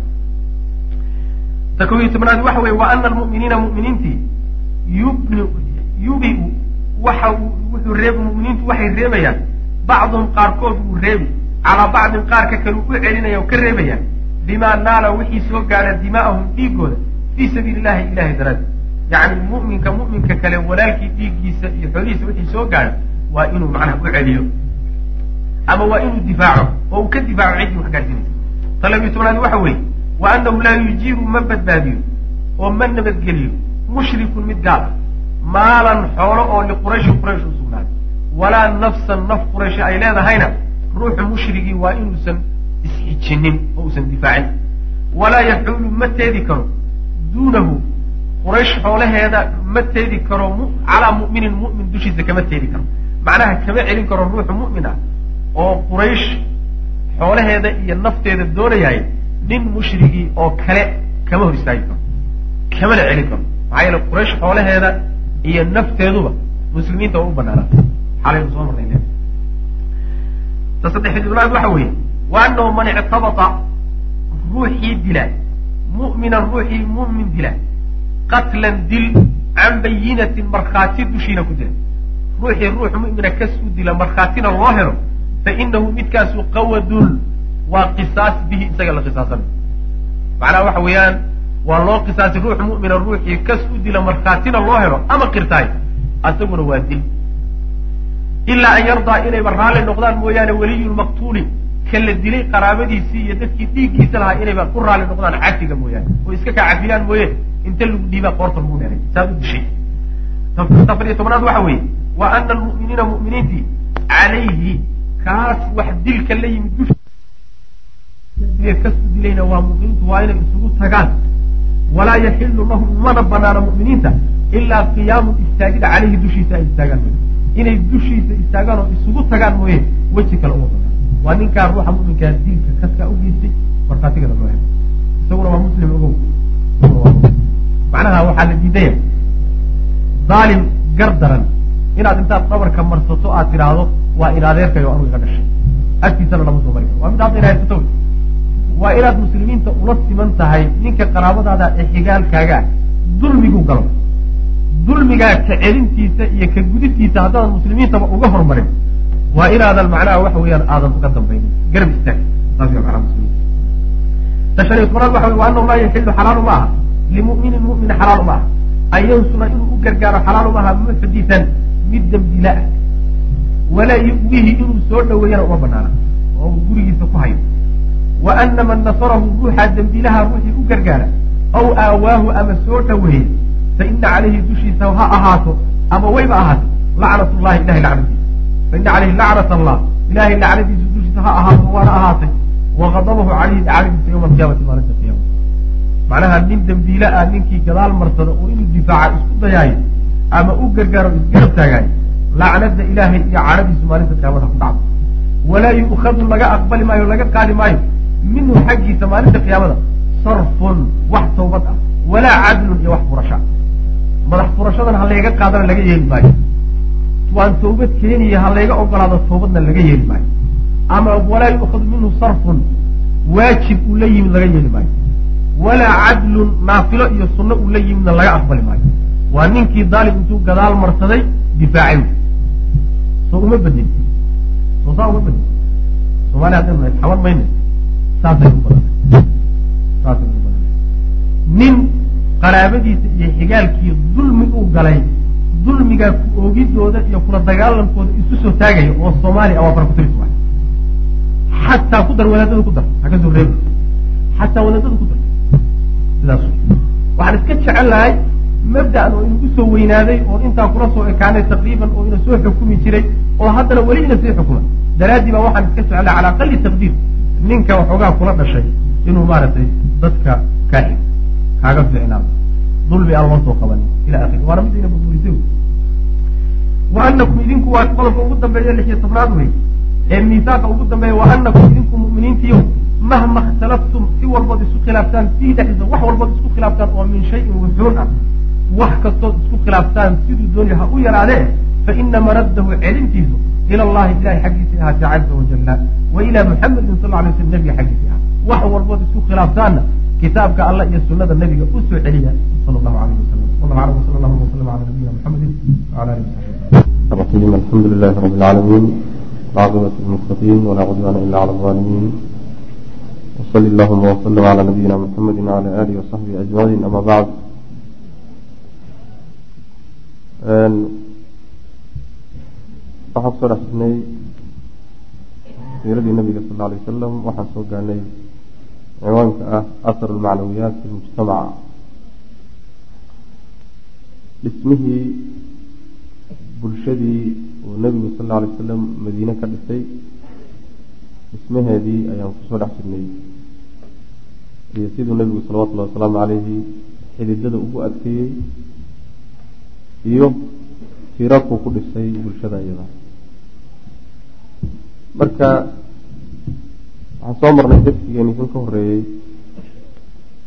ta kow iyo tobnaadi waxa weye wa ana almu'miniina mu'miniintii yubni yubiu waxa uu wuxuu reeb mu'miniintu waxay reebayaan. Bacdum qaarkood wuu reebi. Calaa bacdin qaarka kale uu u celinaya oo ka reebaya bimaa naala wixii soo gaadha dimaa'ahum dhiigooda fii sabiili illahi ilahay daraadi yacni mu'minka mu'minka kale walaalkii dhiiggiisa iyo xoolihiisa wixii soo gaadha waa inuu macnaha u celiyo. Ama waa inuu difaaco oo uu ka difaaco ciddii wax gaadhsinaysa ta labiyo tobnaadi waxa weeye wa annahu laa yujiiru ma badbaadiyo oo ma nabadgeliyo mushrikun mid gaal maalan xoolo oo liqurayshin quraysh u sugnaaday. Walaa nafsan naf qurayshi ay leedahayna ruuxu mushrigii waa inuusan isxijinin oo uusan difaacin walaa yaxuulu ma teedi karo duunahu quraysh xoolaheeda ma teedi karo calaa mu'minin mu'min dushiisa kama teedi karo macnaha kama celin karo ruuxu mu'min ah oo quraysh xoolaheeda iyo nafteeda doonayahay nin mushrigii oo kale kama hor istaagi karo kamana celin karo maxaa yeele quraysh xoolaheeda iyo nafteeduba muslimiinta waa u banaanaatay xalaynu soo marnay le ta saddex xidibnaad waxa weeye wa anahu man ictabata ruuxii dila mu'minan ruuxii mu'min dila qatlan dil can bayinatin markhaati dushiina ku dila ruuxii ruux mu'mina kasuu dila markhaatina loo helo fa inahu midkaasu qawadun. Waa qisaas bihi isaga la qisaasanayo macnaha waxa weeyaan waa loo qisaasay ruux mu'mina ruuxii kas u dila markhaatina loo helo ama qirtaay asaguna waa dil. Ilaa an yardaa inayba raalli noqdaan mooyaane weliyulmaqtuuli ka la dilay qaraabadiisii iyo dadkii dhiiggiisa lahaa inayba ku raalli noqdaan cafiga mooyaane. Oo iska kaa cafiyaan mooye. Inta lagu dhiibaa qoorta lagu dheeray. Saad u dishay. Afar iyo tobnaad waxa weeye wa ana almu'miniina mu'miniintii calayhi kaas wax dilka la yimid dusha. Kasu dilayna waa mu'miniintu waa inay isugu tagaan. Walaa yaxilu lahum mana banaana mu'miniinta ilaa qiyaamun istaagida caleyhi dushiisa ay istaagaan inay dushiisa istaagaan oo isugu tagaan mooye weji kale uma banaan waa ninkaa ruuxa mu'minkaa diinka kaskaa u geystay markhaatigana loo helo isaguna waa muslim ogow. Macnaha waxaa la diidaya daalim gar daran inaad intaad dhabarka marsato aad tidhaahdo waa in adeerkayo anugu iga dhashay. Agtiisana lama soo mari karo waa mid hadda ina haysato. Waa inaad muslimiinta ula siman tahay ninka qaraabadaada ee xigaalkaaga ah. Dulmiguu galo. Dulmigaa ka celintiisa iyo ka gudidtiisa haddaadan muslimiintaba uga hormarin waa inaadan macnaha waxa weeyaan aadan uga dambaynin garab istaag. Saas macnaha muslimiinta ta shan iyo tobanaad waxa wey wa anahu laa yaxilu xalaalu ma limu'minin mu'min xalaalu ma aha an yansura inuu u gargaaro xalaalu ma aha muxditan mid dembila ah. Walaa yu'wihi inuu soo dhaweeyana uma banaana. Oo uu gurigiisa ku hayo. Wa ana man nasarahu ruuxaa dembilaha ruuxii u gargaara aw aawaahu ama soo dhaweeye fa ina calayhi dushiisa ha ahaato ama wayba ahaato lacnat llahi ilahay lacnadiisa fa ina calayhi lacnat allah ilahay lacnadiisa dushiisa ha ahaato waana ahaatay waqadabahu calayhi lacnadiisa yowma alqiyaamati maalinta qiyaama macnaha nin dembiile ah ninkii gadaal marsado oo inuu difaaca isku dayaayo ama u gargaaro isgarab taagaayo lacnada ilaahay iyo cadhadiisu maalinta qiyaamada ku dhacdo walaa yu'khadu laga aqbali maayo laga qaadi maayo minhu xaggiisa maalinta qiyaamada sarfun wax tawbad ah walaa cadlun iyo wax furasha madax furashadan ha layga qaadana laga yeeli maayo waan tawbad keeniya ha layga ogolaado tawbadna laga yeeli maayo. Ama walaa yu'khadu minhu sarfun waajib uu la yimid laga yeeli maayo. Walaa cadlun naafilo iyo sunno uu la yimidna laga aqbali maayo. Waa ninkii daalim intuu gadaal marsaday difaacay soo uma bedin. Soo saa uma bedin. Somalia haddaynu nahay xaban mayne saasay u saasay u nin qaraabadiisa iyo xigaalkii dulmi uu galay dulmigaa ku oogidooda iyo kula dagaalankooda isu soo taagaya oo soomaaliya waa fara kutiris waay xataa ku dar wadaadada ku dar ha ka xataa wadaadada ku dar. Sidaas waxaan iska jecel lahay mabda'an oo inagu soo weynaaday oo intaa kula soo ekaanay taqriiban oo ina soo xukumi jiray oo haddana weli ina sii xukuma. Daraaddii baa waxaan iska jecel lahay cala aqali taqdiir ninka waxoogaa kula dhashay inuu maaragtay dadka kaaxig kaaga fiicnaado dulmi aan loo soo qabanin ila akhiri waana mid ina burburisay wa anakum idinku waa qodobka ugu dambeeya lix iyo tobnaad wey ee miisaaqa ugu dambeeya wa anakum idinku mu'miniintiyo mahma ikhtalaftum si walbood isku khilaaftaan fihi dhexdiisa wax walbood isku khilaaftaan oo min shayin wuxuun ah. Wax kastood isku khilaaftaan siduu doonaya ha u yaraadee fa ina maraddahu celintiisu ila allahi ilahay xaggiisii ahaatee caza wajalla wa ilaa muxamedin sal alay slam nabiga xaggiisii ahaa. Wax walbood isku khilaaftaanna kitaabka alle iyo sunada nabiga u soo celiya. Sal lahu aleyh wasalam a sal llahuma wslam ala nabiyina mxamedi wala ali saxbi alxamdu lilahi rab lcaalamiin alcaaqibatu lmuttaqiin walaa cudwaana ila cala alaalimiin wsali llahuma waslm ala nabiyina mxamedi wala alihi wasaxbihi ajmaciin ama bacd waxaan ku soo dhex jirnay siiradii nabiga sal ly wasalam waxaan soo gaanay ciwaanka ah ahar almacnawiyaat fi lmujtamaca dhismihii bulshadii uu nebigu sal alla alay wasalam madiine ka dhisay dhismaheedii ayaan ku soo dhex jirnay. Iyo siduu nebigu salawatullahi wasalaamu calayhi xididada ugu adkeeyey iyo tiirarkuu ku dhisay bulshada iyada. Marka waxaan soo marnay darsigeeni kan ka horeeyey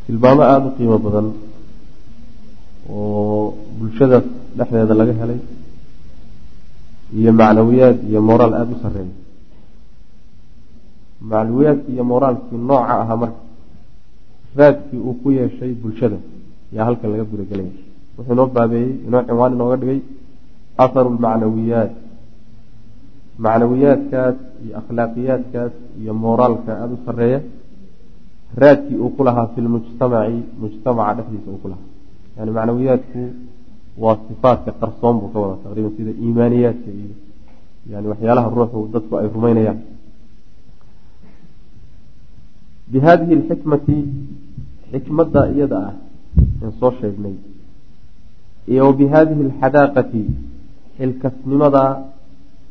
tilmaamo aada u qiimo badan oo bulshada dhexdeeda laga helay iyo macnawiyaad iyo moraal aada u sareeya macnawiyaadkii iyo moraalkii nooca ahaa marka. Raadkii uu ku yeeshay bulshada yaa halkan laga gudagelaya wuxuu inoo baabeeyey inoo cinwaan inooga dhigay aharu lmacnawiyaat macnawiyaadkaas iyo akhlaaqiyaadkaas iyo moraalka aada u sareeya raadkii uu ku fi lmujtamaci mujtamaca dhexdiisa uu ku yani macnawiyaadku waa sifaatka qarsoon buu ka wada taqriiban sida iimaaniyaadka iyo yani waxyaalaha ruuxu dadku ay rumeynayaan bi alxikmati xikmadda iyada ah aan soo sheegnay iyo wa alxadaaqati xilkasnimada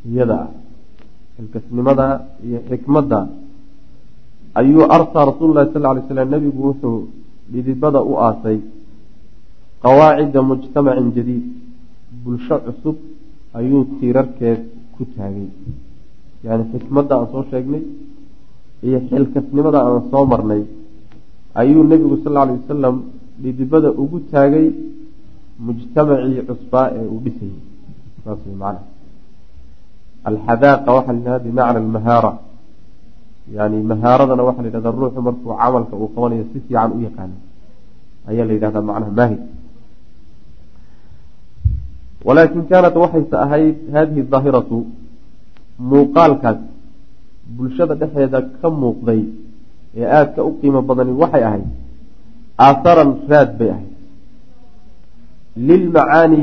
iyada ah xilkasnimada iyo xikmadda ayuu arsaa rasuulu lahi sal ly slam nebigu wuxuu dhidibada u aasay qawaacida mujtamacin jadiid bulsho cusub ayuu tiirarkeed ku taagay. Yani xikmadda aan soo sheegnay iyo xilkasnimada aan soo marnay ayuu nebigu sal alay wasalam dhidibada ugu taagay mujtamacii cusbaa ee uu dhisayay. Saas way macana alxadaaqa waxaa la yidhahda bimacna almahaara yani mahaaradana waxaa la yidhahda ruuxu markuu camalka uu qabanayo si fiican u yaqaano ayaa la yidhahdaa macnaha maahid walaakin kaanat waxayse ahayd hadihi daahiratu muuqaalkaas bulshada dhexeeda ka muuqday ee aadka u qiimo badani waxay ahayd aaharan raad bay ahayd lilmacaani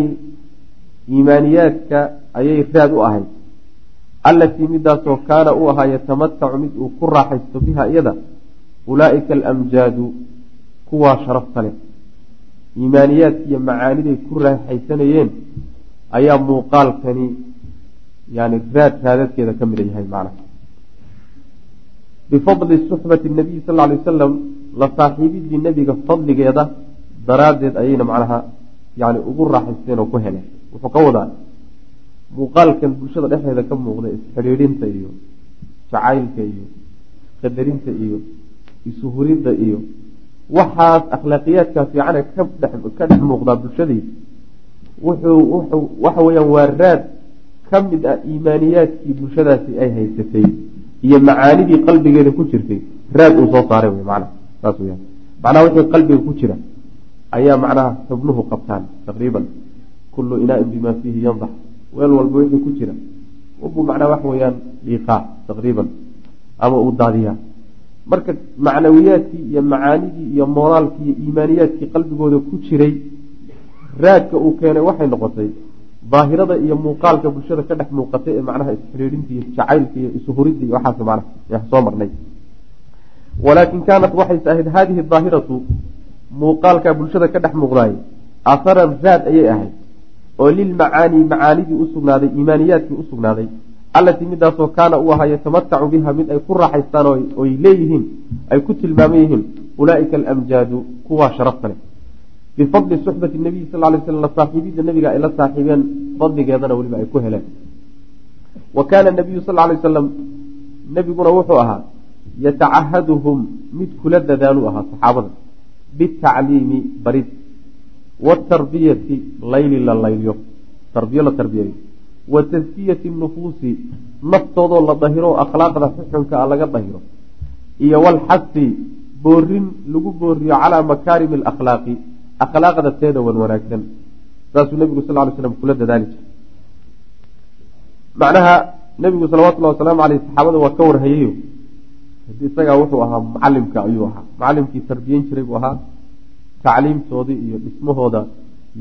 iimaaniyaadka ayay raad u ahayd allatii midaasoo kaana u ahaa yatamatacu mid uu ku raaxaysto biha iyada ulaa'ika alamjaadu kuwaa sharafta leh iimaaniyaadki iyo macaaniday ku raaxaysanayeen ayaa muuqaalkani yani raad raadadkeeda ka mida yahay macna bifadli suxbati nabiyi sal lay wasalam la saaxiibidii nebiga fadligeeda daraaddeed ayayna macnaha yani ugu raaxaysteen oo ku heleen. Wuxuu ka wadaa muuqaalkan bulshada dhexdeeda ka muuqda isxidhiidhinta iyo jacaylka iyo isqadarinta iyo isuhuridda iyo waxaas akhlaaqiyaadka fiicane ka dhex muuqdaa bulshadii wuxuu waxa weyaan waa raad ka mid ah iimaaniyaadkii bulshadaasi ay haysatay iyo macaanidii qalbigeeda ku jirtay. Raad uu soo saaray wy mana saas weyaan macnaha wixii qalbiga ku jira ayaa macnaha xubnuhu qabtaan taqriiban. Kullu inaain bima fiihi yandax weel walba wixii ku jira. Ubuu macnaha waxa weyaan dhiiqaa taqriiban ama uu daadiyaa. Marka macnawiyaadkii iyo macaanidii iyo moraalkii iyo iimaaniyaadkii qalbigooda ku jiray raadka uu keenay waxay noqotay daahirada iyo muuqaalka bulshada ka dhex muuqatay ee macnaha isxidhiidhinta iyo jacaylka iyo isuhuridda iyo waxaas macnaha soo marnay. Walaakin kaanat waxayse ahayd haadihi daahiratu muuqaalka bulshada ka dhex muuqdaay aharan raad ayay ahayd oo lilmacaani macaanidii usugnaaday iimaaniyaadkii usugnaaday allatii midaasoo kaana uu ahaa yatamatacu biha mid ay ku raaxaystaan oy leeyihiin ay ku tilmaaman yihiin ulaaika alamjaadu kuwaa sharafta leh. Bifadli suxbati nabiyi sal lay slam saaxiibidda nabiga ay la saaxiibeen fadligeedana weliba ay ku heleen. Wa kaana nabiyu sal lay wasalam nebiguna wuxuu ahaa yatacahaduhum mid kula dadaaluu ahaa saxaabada bitacliimi barid watarbiyati layli la layliyo. Tarbiyo la tarbiyayo wa taskiyati nufuusi. Naftoodoo la dahiro akhlaaqda xuxunka a laga dahiro. Iyo walxasi boorin lagu booriyo calaa makaarimi alakhlaaqi akhlaaqda teeda wan wanaagsan. Saasuu nebigu sal ly slam kula dadaali jiray. Macnaha nebigu salawatullahi wasalaamu aleyh saxaabada waa ka warhayayo isagaa wuxuu ahaa mucalimka ayuu ahaa. Mucalimkii tarbiyeyn jiray buu ahaa tacliimtoodii iyo dhismahooda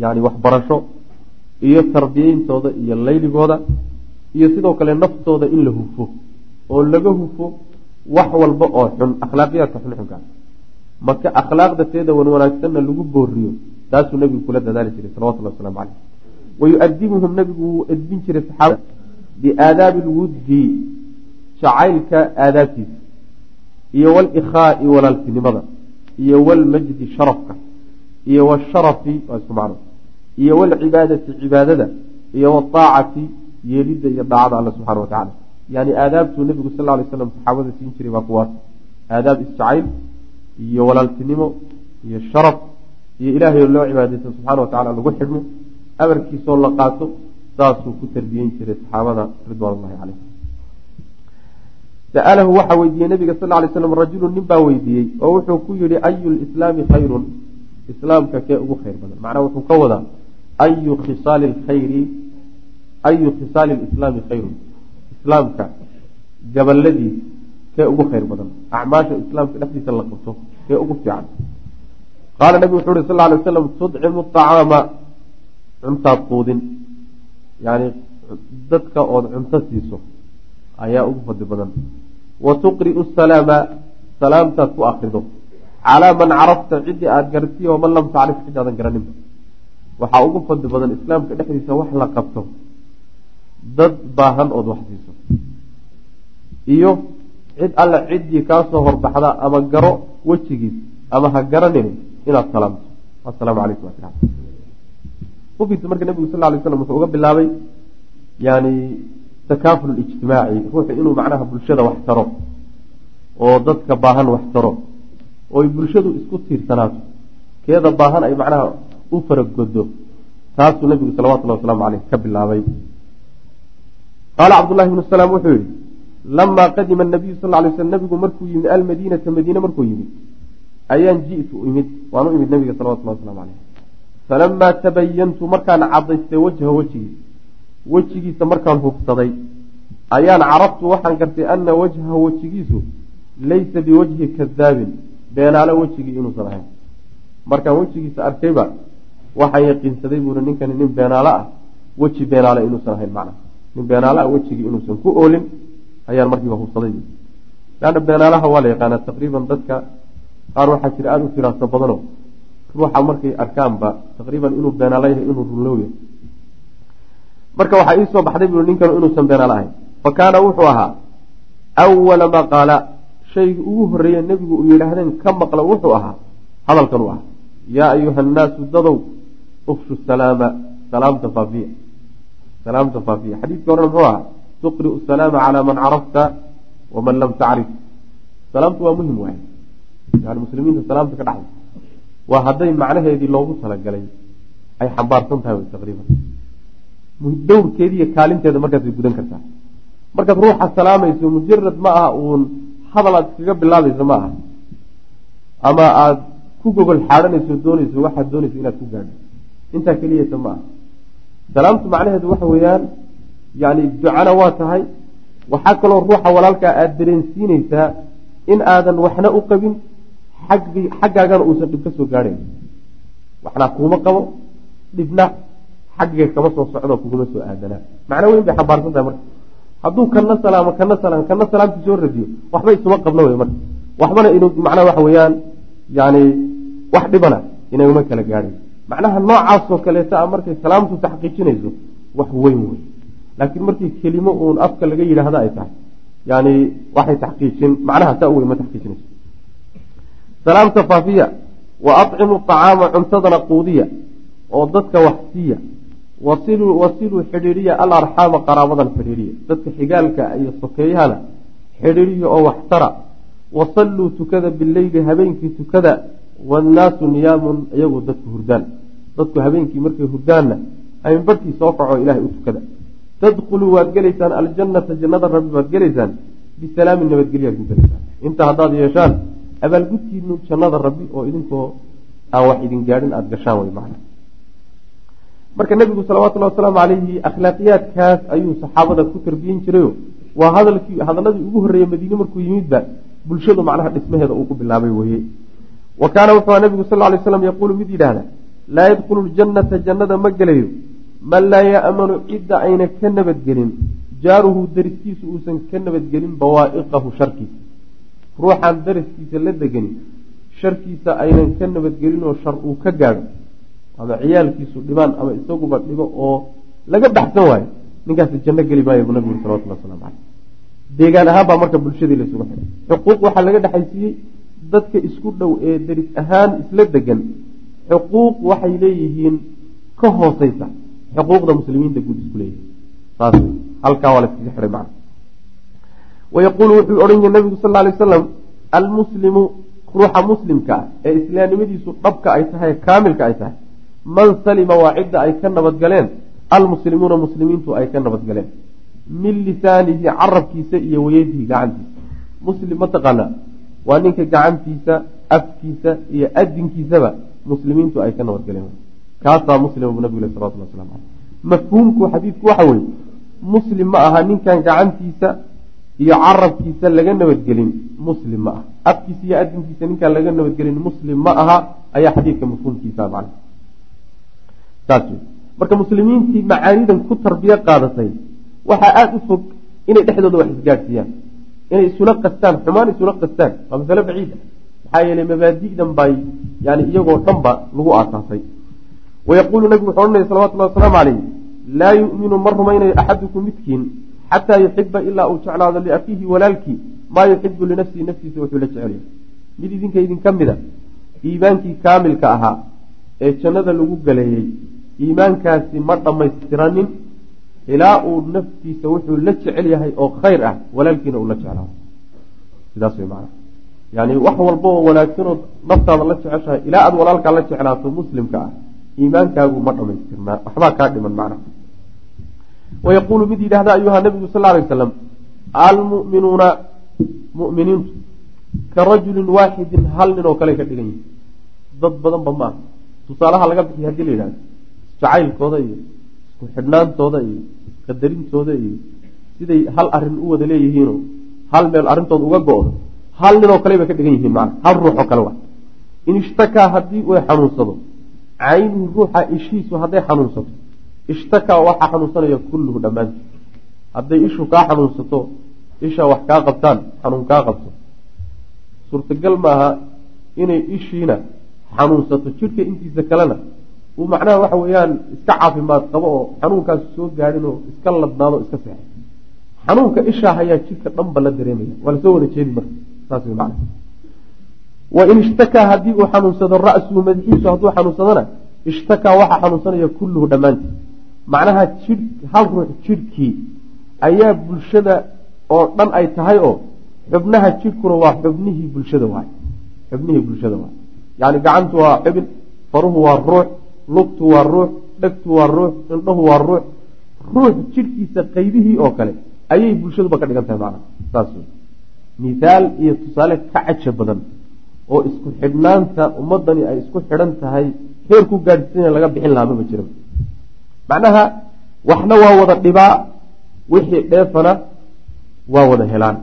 yani waxbarasho iyo tarbiyeyntooda iyo layligooda iyo sidoo kale naftooda in la hufo oo laga hufo wax walba oo xun akhlaaqiyaadka xunxunkaa marka wan wanaagsanna lagu booriyo taasuu nebigu kula dadaali jiray salawatullahi waslamu caleyh wayuadibuhum nebigu wuu edbin jiray saxaabada biaadaabi lwuddi jacaylka aadaabtiisa iyo walikhaai walaaltinimada iyo walmajdi sharafka iyo washarafi waa isku macno iyo walcibaadati cibaadada iyo waaacati yeelidda iyo daacada alle subxana watacala yani aadaabtuu nebigu sal lay slam saxaabada siin jiray baa kuwaas. Aadaab isjacayl iyo walaaltinimo iyo sharaf iyo ilaahay oo loo cibaadaysto subxana watacala lagu xidhmo amarkiisoo la qaato saasuu ku tarbiyeyn jiray saxaabada ridwaan ullahi caleyh sa'alahu waxaa weydiiyey nabiga sal lay slam rajulun nin baa weydiiyey oo wuxuu ku yihi ayu lislaami khayrun islaamka kee ugu khayr badan. Macnaha wuxuu ka wadaa ayu khisaali lkhayri ayu khisaali lislaami khayrun. Islaamka gabaladiis kee ugu khayr badan. Acmaasha islaamka dhexdiisa la qabto kee ugu fiican. Qaala nabigu wuxuu uhi sal lay waslam tudcimu acaama cuntaad quudin. Yani dadka ood cunto siiso ayaa ugu fadli badan. Wa tuqri'u salaama salaamtaad ku akrido calaa man carafta ciddii aada garatiy waman lam tacrif ciddaadan garaninba waxaa ugu fadli badan islaamka dhexdiisa wax la qabto dad baahan ood wax siiso iyo cid alle ciddii kaasoo horbaxda ama garo wejigiis ama ha garanin inaad salaamto asalaamu calaykum wa ufiirsa marka nebigu sal lay slam wuxuu uga bilaabay yani takaaful ijtimaaci ruuxu inuu macnaha bulshada wax taro oo dadka baahan wax taro oo bulshadu isku tiirsanaato. Keeda baahan ay macnaha u faragodo taasuu nabigu salawatullahi wasalaamu caleyh ka bilaabay. Qaala cabdullahi bnu salaam wuxuu yihi lamaa qadima nabiyu sal lay sl nabigu markuu yimid almadiinata madiine markuu yimid ayaan ji'tu imid waan u imid nabiga salawatullahi waslamu caleyh falamaa tabayantu markaan cadaystay wajha wejigiisa wejigiisa markaan hubsaday ayaan caraftu waxaan gartay ana wajhaha wejigiisu laysa biwajhi kadaabin beenaalo wejigii inuusan ahayn markaan wejigiisa arkayba waxaan yaqiinsaday buuri ninkani nin beenaalo ah weji beenaale inuusan ahayn macna. Nin beenaalo ah wejigii inuusan ku oolin ayaan markiiba hubsaday. Leanna beenaalaha waa la yaqaanaa taqriiban dadka qaar waxaa jira aada u firaasa badano ruuxa markay arkaanba taqriiban inuu beenaalo yahay inuu runlow yahay. Marka waxaa iisoo baxday bui ninkanu inuusan beenaalo ahayn. Fa kaana wuxuu ahaa awala maa qaala shaygii ugu horreeye nebigu uu yidhaahdeen ka maqla wuxuu ahaa hadalkan u ah yaa ayuha annaasu dadow ufshu salaama salaamta faafiya salaamta faafiya xadiidkii horena muxuu ahaa tuqri'u salaama calaa man carafta waman lam tacrif salaamtu waa muhiim waay yani muslimiinta salaamta ka dhaxay waa hadday macnaheedii loogu talagalay ay xambaarsan tahay taqriiban dowrkeediiyo kaalinteeda markaas way gudan kartaa markaad ruuxa salaamayso mujarad ma aha uun hadal aad iskaga bilaabayso ma aha ama aada ku gogol xaadhanayso doonayso waxaad doonayso inaad ku gaadho. Intaa keliyata ma aha salaamtu macnaheedu waxa weeyaan yani ducana waa tahay waxaa kaloo ruuxa walaalkaa aada dareensiinaysaa in aadan waxna u qabin xaggaagana uusan dhib ka soo gaadhayn waxna kuuma qabo dhibna xaggiga kama soo socdo kuguma soo aadanaa macno weyn bay xambaarsan tahay marka hadduu kana salaamo kana salaam kana salaamti soo radiyo waxba isuma qabno wey marka. Waxbana inuu macnaha waxa weeyaan yani wax dhibana inaguma kala gaadhay macnaha noocaasoo kaleeta a markay salaamtu taxqiijinayso wax weyn wey laakiin markii kelimo uun afka laga yidhaahda ay tahay yani waxay taxqiijin macnaha saa u weyn ma taxqiijinayso. Salaamta faafiya wa acimu acaama cuntadana quudiya oo dadka wax siiya wasiluu xidhiiriya alarxaama qaraabadan xidhiiriya dadka xigaalka iyo sokeeyahana xidhiiriya oo waxtara. Wasalluu tukada bileyli habeenkii tukada wannaasu niyaamun iyagu dadku hurdaan. Dadku habeenkii markay hurdaanna haminbarhkii soo kaco ilaahay u tukada. Tadkhuluu waad gelaysaan aljannata jannada rabbi baad gelaysaan bisalaamin nabadgelyaad ku gelaysaan. Inta haddaad yeeshaan abaalgudkiinu jannada rabbi oo idinkoo aan wax idin gaadhin aada gashaan way macna marka nebigu salawatullahi wasalaamu calayhi akhlaaqiyaadkaas ayuu saxaabada ku tarbiyin jirayo waa hadalkii hadaladii ugu horreeyey madiine markuu yimidba bulshadu macnaha dhismaheeda uu ku bilaabay weye. Wa kaana wuxuu aha nebigu sal lay slam yaquulu mid yidhaahda laa yadkhulu ljannata jannada ma gelayo. Man laa ya'manu cidda ayna ka nabadgelin jaaruhu dariskiisu uusan ka nabadgelin bawaa'iqahu sharkiisa. Ruuxaan dariskiisa la deganin sharkiisa aynan ka nabadgelin oo shar uu ka gaadho ama ciyaalkiisu dhibaan ama isaguba dhibo oo laga baxsan waayo. Ninkaasi janno geli maayo buu nabigu salawatullah waslamu caleyh deegaan ahaan baa marka bulshadii laysugu xiray xuquuq waxaa laga dhexaysiiyey dadka isku dhow ee deris ahaan isla degan xuquuq waxay leeyihiin ka hooseysa xuquuqda muslimiinta guud isku leeyihiin saas halkaa waa laskaga xihay macna. Wayaquulu wuxuu odhan yahay nabigu sal ly wasalam almuslimu ruuxa muslimka ah ee islaamnimadiisu dhabka ay tahay kaamilka ay tahay man salima waa cidda ay ka nabadgaleen almuslimuuna muslimiintu ay ka nabadgaleen min lisaanihi carabkiisa iyo wayadihi gacantiisa. Muslim mataqaanaa waa ninka gacantiisa afkiisa iyo adinkiisaba muslimiintu ay ka nabadgaleen kaasaa muslim bu nabig salawatullah waslamu caleyh mafhuumku xadiidku waxa weeye muslim ma aha ninkan gacantiisa iyo carabkiisa laga nabadgelin muslim ma aha. Afkiisa iyo adinkiisa ninkaan laga nabadgelin muslim ma aha ayaa xadiidka mafhuumkiisa macna marka muslimiintii macaanidan ku tarbiyo qaadatay waxaa aada u fog inay dhexdooda wax isgaadhsiiyaan inay isula qastaan xumaan isula qastaan. Waa masale baciid ah. Maxaa yeelay mabaadi'dan bay yani iyagoo dhanba lagu aasaasay. Wayaquulu nabigu wuxuu odhanaya salawatullahi wasalaamu calayh laa yu'minu ma rumaynayo axadukum midkiin xataa yuxiba ilaa uu jeclaado liakiihi walaalkii maa yuxibu linafsihi naftiisa wuxuu la jecelyahay mid idinka idinka mida iimaankii kaamilka ahaa ee jannada lagu galeeyey iimaankaasi ma dhammaystiranin ilaa uu naftiisa wuxuu la jecel yahay oo khayr ah walaalkiina uu la jeclaado sidaas wey macana yani wax walba oo wanaagsanoo naftaada la jeceshahay ilaa aada walaalkaa la jeclaato muslimka ah iimaankaagu ma dhamaystirnaa waxbaa kaa dhiman macna. Wayaquulu mid yidhahda ayuha nabigu sal lay waslam almu'minuuna mu'miniintu ka rajulin waaxidin hal nin oo kale ka dhigan yihi dad badanba maaha tusaalaha laga bixiy haddii la yidhahdo jacaylkooda iyo isku xidhnaantooda iyo qadarintooda iyo siday hal arrin u wada leeyihiinoo hal meel arrintooda uga go-do hal nin oo kale bay ka dhigan yihiin macna hal ruux oo kale wa. In ishtakaa haddii uu xanuunsado caynuhu ruuxa ishiisu hadday xanuunsato ishtakaa waxaa xanuunsanaya kulluhu dhammaantii hadday ishu kaa xanuunsato isha wax kaa qabtaan xanuun kaa qabto. Suurtagal maaha inay ishiina xanuunsato jidhka intiisa kalena uu macnaha waxa weeyaan iska caafimaad qabo oo xanuunkaas soo gaadhin oo iska ladnaado iska seexay xanuunka ishaa hayaa jidhka dhanba la dareemaya waa la soo wada jeedi marka. Saas wey macna wain ishtakaa haddii uu xanuunsado ra-suhu madaxiisu hadduu xanuunsadona ishtakaa waxaa xanuunsanaya kulluhu dhammaantii macnaha jidh hal ruux jidhkii ayaa bulshada oo dhan ay tahay oo xubnaha jidhkuna waa xubnihii bulshada waay xubnihii bulshada waay yani gacantu waa xubin faruhu waa ruux lugtu waa ruux dhegtu waa ruux indhahu waa ruux. Ruux jidhkiisa qaybihii oo kale ayay bulshaduba ka dhigan tahay macnaha. Saas wey mithaal iyo tusaale ka caja badan oo isku xidhnaanta ummadani ay isku xidhan tahay heer ku gaadhsiina laga bixin lahaa mama jira macnaha waxna waa wada dhibaa wixii dheefana waa wada helaan.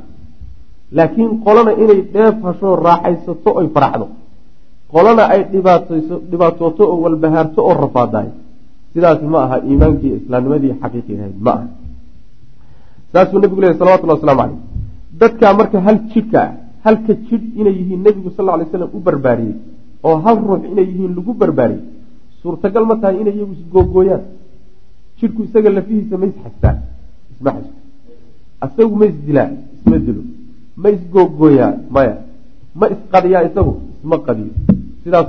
Laakiin qolana inay dheef hashoo raaxaysato oy faraxdo qolana ay dhibaatooto oo walbahaarto oo rafaadaay. Sidaasi ma aha iimaankii islaamnimadii xaqiiqi ahayd ma aha. Saasuu nabigu lehy salawatullah waslamu caleyh dadkaa marka hal jidhka ah halka jidh inay yihiin nebigu sal ly slam u barbaariyey oo hal ruux inay yihiin lagu barbaariyey suurtagal ma tahay inay iyagu isgoogooyaan. Jidhku isaga lafihiisa ma isxastaan isma xasto isagu ma isdilaa isma dilo. Ma isgoogooyaa maya. Ma isqadiyaa isagu isma qadiyo sidaas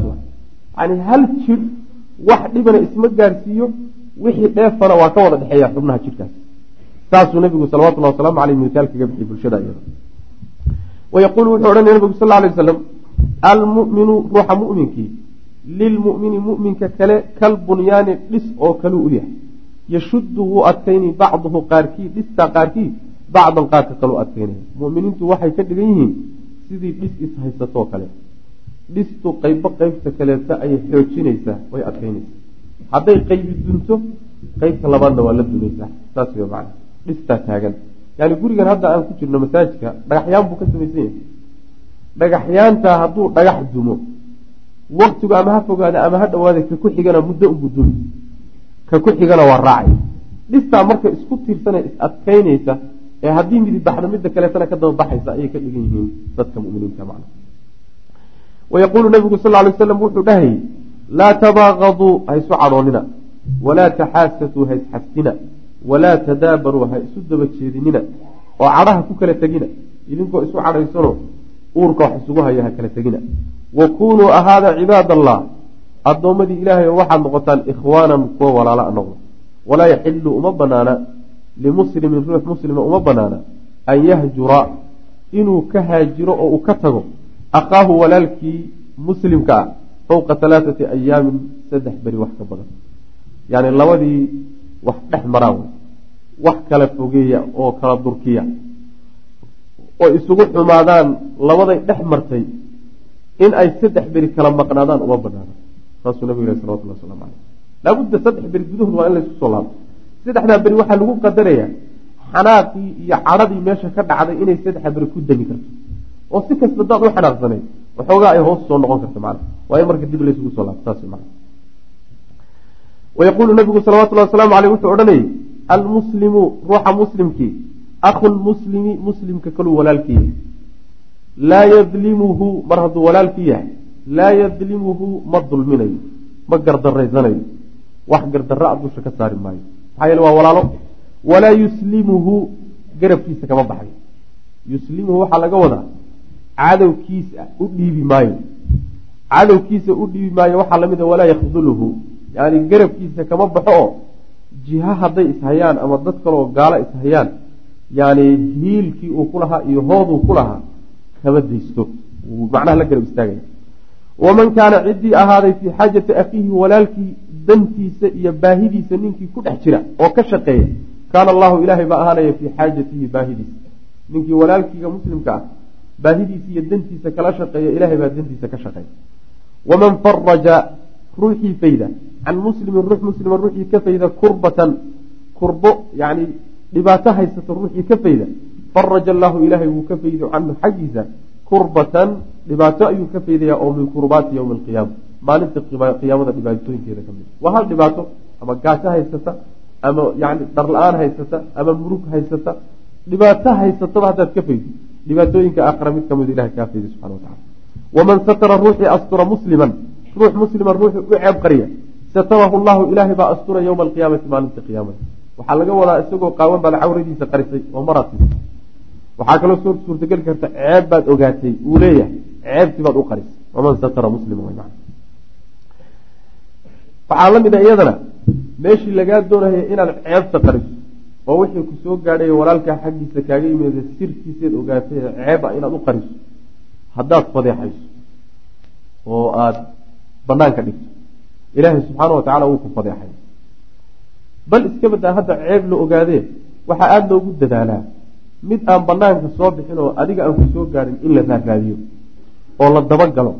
yani hal jidh wax dhibana isma gaarsiiyo wixii dheefana waa ka wada dhexeeya xubnaha jidhkaas saasuu nabigu salawatullahi wasalaamu aleyh misaal kaga bixiyey bulshada wayaquulu wuxuu odhanaya nabigu sal lay waslam almuminu ruuxa muminkii lilmumini muminka kale kal bunyaani dhis oo kaluu u yahay. Yashuddu wuu adkayni bacduhu qaarkii dhistaa qaarkii bacdan qaarka kaluu adkaynaya muminiintu waxay ka dhigan yihiin sidii dhis ishaysatoo kale dhistu qeybo qeybta kaleeta ayay xoojinaysaa way adkaynaysaa. Hadday qeybi dunto qeybta labaadna waa la dunaysaa saas wey macana dhistaa taagan. Yani gurigan hadda aan ku jirno masaajidka dhagaxyaan buu ka samaysan yahay. Dhagaxyaantaa hadduu dhagax dumo waktigu ama ha fogaada ama ha dhawaada ka ku xigana muddo unbuu dumi ka ku xigana waa raacay. Dhistaa marka isku tiirsana is adkaynaysa ee haddii midi baxdo midda kaleetana ka daba baxaysa ayay ka dhigan yihiin dadka muminiinta macna wayaquulu nabigu sal lay waslam wuxuu dhahayy laa tabaaqaduu ha isu cadhoonina walaa taxaasaduu ha isxasdina walaa tadaabaruu ha isu daba jeedinina oo cadhaha ku kala tegina idinkoo isu cadhaysano uurka wax isugu haya ha kala tegina wa kunuu ahaada cibaad allah addoommadii ilaahay oo waxaad noqotaan ikhwaanan kuwa walaala a noqdo walaa yaxilu uma banaana limuslimin ruux muslima uma banaana an yahjura inuu ka haajiro oo uu ka tago akhaahu walaalkii muslimka ah fowqa halaathati ayaamin saddex beri wax ka badan yani labadii wax dhex maraa wey wax kala fogeeya oo kala durkiya oo isugu xumaadaan labaday dhex martay in ay saddex beri kala maqnaadaan uma banaana saasuu nabigu yih salawatullah waslamu caleyh laabudda saddex beri gudahood waa in laysku soo laabto saddexdaa beri waxaa lagu qadarayaa xanaaqii iyo cadhadii meesha ka dhacday inay saddexa beri ku demi karto oo si kasta daad u xanaaqsanayd waxoogaa ay hoos soo noqon karto macana waa in marka dib laysugu soo laabto saas mana wayaquulu nabigu salawatullahi wasalaamu caleyh wuxuu odhanayay almuslimu ruuxa muslimkii akhu lmuslimi muslimka kaluu walaalkii laa yadlimuhu mar hadduu walaalkii yahay laa yadlimuhu ma dulminayo ma gardaraysanayo wax gardara a dusha ka saari maayo. Maxaa yeele waa walaalo. Walaa yuslimuhu garabkiisa kama baxayo yuslimuhu waxaa laga wadaa cadowkiisa u dhiibi maayo. Cadowkiisa u dhiibi maayo waxaa la mid a walaa yakduluhu yani garabkiisa kama baxo oo jiha hadday ishayaan ama dad kaleoo gaalo ishayaan. Yani hiilkii uu ku lahaa iyo hooduu ku kama daysto. Macnaha la garab istaagaya waman kaana ciddii ahaaday fii xaajati akhiihi walaalkii dantiisa iyo baahidiisa ninkii ku dhex jira oo ka shaqeeya kaana allahu ilaahay baa ahaanaya fii xaajatihi baahidiisa. Ninkii walaalkiiga muslimka ah baahidiisa iyo dantiisa kala shaqeeya ilaahay baa dantiisa ka shaqeeya. waman faraja ruuxii fayda can muslimin ruux muslima ruuxii ka fayda kurbatan kurbo yani dhibaato haysata ruuxii ka fayda faraja allahu ilaahay wuu ka faydo canhu xaggiisa kurbatan dhibaato ayuu ka faydaya oo min kurbaati yowmi alqiyaama maalinta qiyaamada dhibaatooyinkeeda ka mid. waa hal dhibaato ama gaajo haysata ama yani dhar-la-aan haysata ama murug haysata. dhibaato haysataba haddaad ka faydo dhibaatooyinka aakhira mid ka mid ilahay kaa fayday subxana wa tacala waman satara ruuxii astura musliman ruux muslima ruuxii u ceeb qariya satarahu llahu ilaahay baa astura yowma alqiyaamati maalinta qiyaamada. Waxaa laga wadaa isagoo qaawan baad cawradiisa qarisay oo maraad waxaa kaloo soo suurtageli karta ceeb baad ogaatay uu leeyahay ceebtii baad u qarisay. waman satara muslima w waxaa la mid a iyadana meeshii lagaa doonaya inaad ceebta qariso oo wixii ku soo gaadhay walaalkaa xaggiisa kaaga yimid sirtiiseed ogaatay ceeba inaad u qariso haddaad fadeexayso oo aada banaanka dhigto ilaahay subxaana wa tacala wuu ku fadeexay. Bal iska badaa hadda ceeb la ogaadee waxaa aada loogu dadaalaa mid aan banaanka soo bixin oo adiga aan ku soo gaadhin in la raaraadiyo oo la dabagalo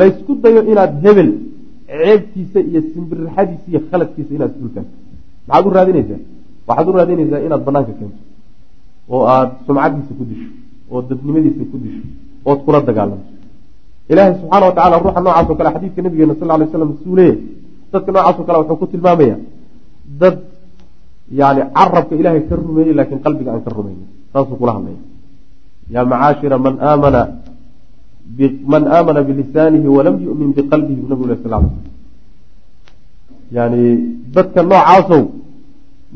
laysku dayo inaad hebel ceebtiisa iyo simbirraxadiisa iyo khaladkiisa inaad isdulkaagto maxaad u raadinaysaa waxaad u raadinaysaa inaad banaanka keento oo aada sumcadiisa ku disho oo dadnimadiisa ku disho ood kula dagaalamto ilaahay subxaana wa tacala ruuxa noocaas o kale xadiidka nabigeena sal lay slam suu leeyahy dadka noocaas o kale wuxuu ku tilmaamaya dad yani carabka ilaahay ka rumeeyey laakiin qalbiga aan ka rumaynin. Saasuu kula hadlaya. Yaa macaashira man aamana man aamana bilisaanihi walam yumin biqalbihi bu nabig sal l yani dadka noocaasow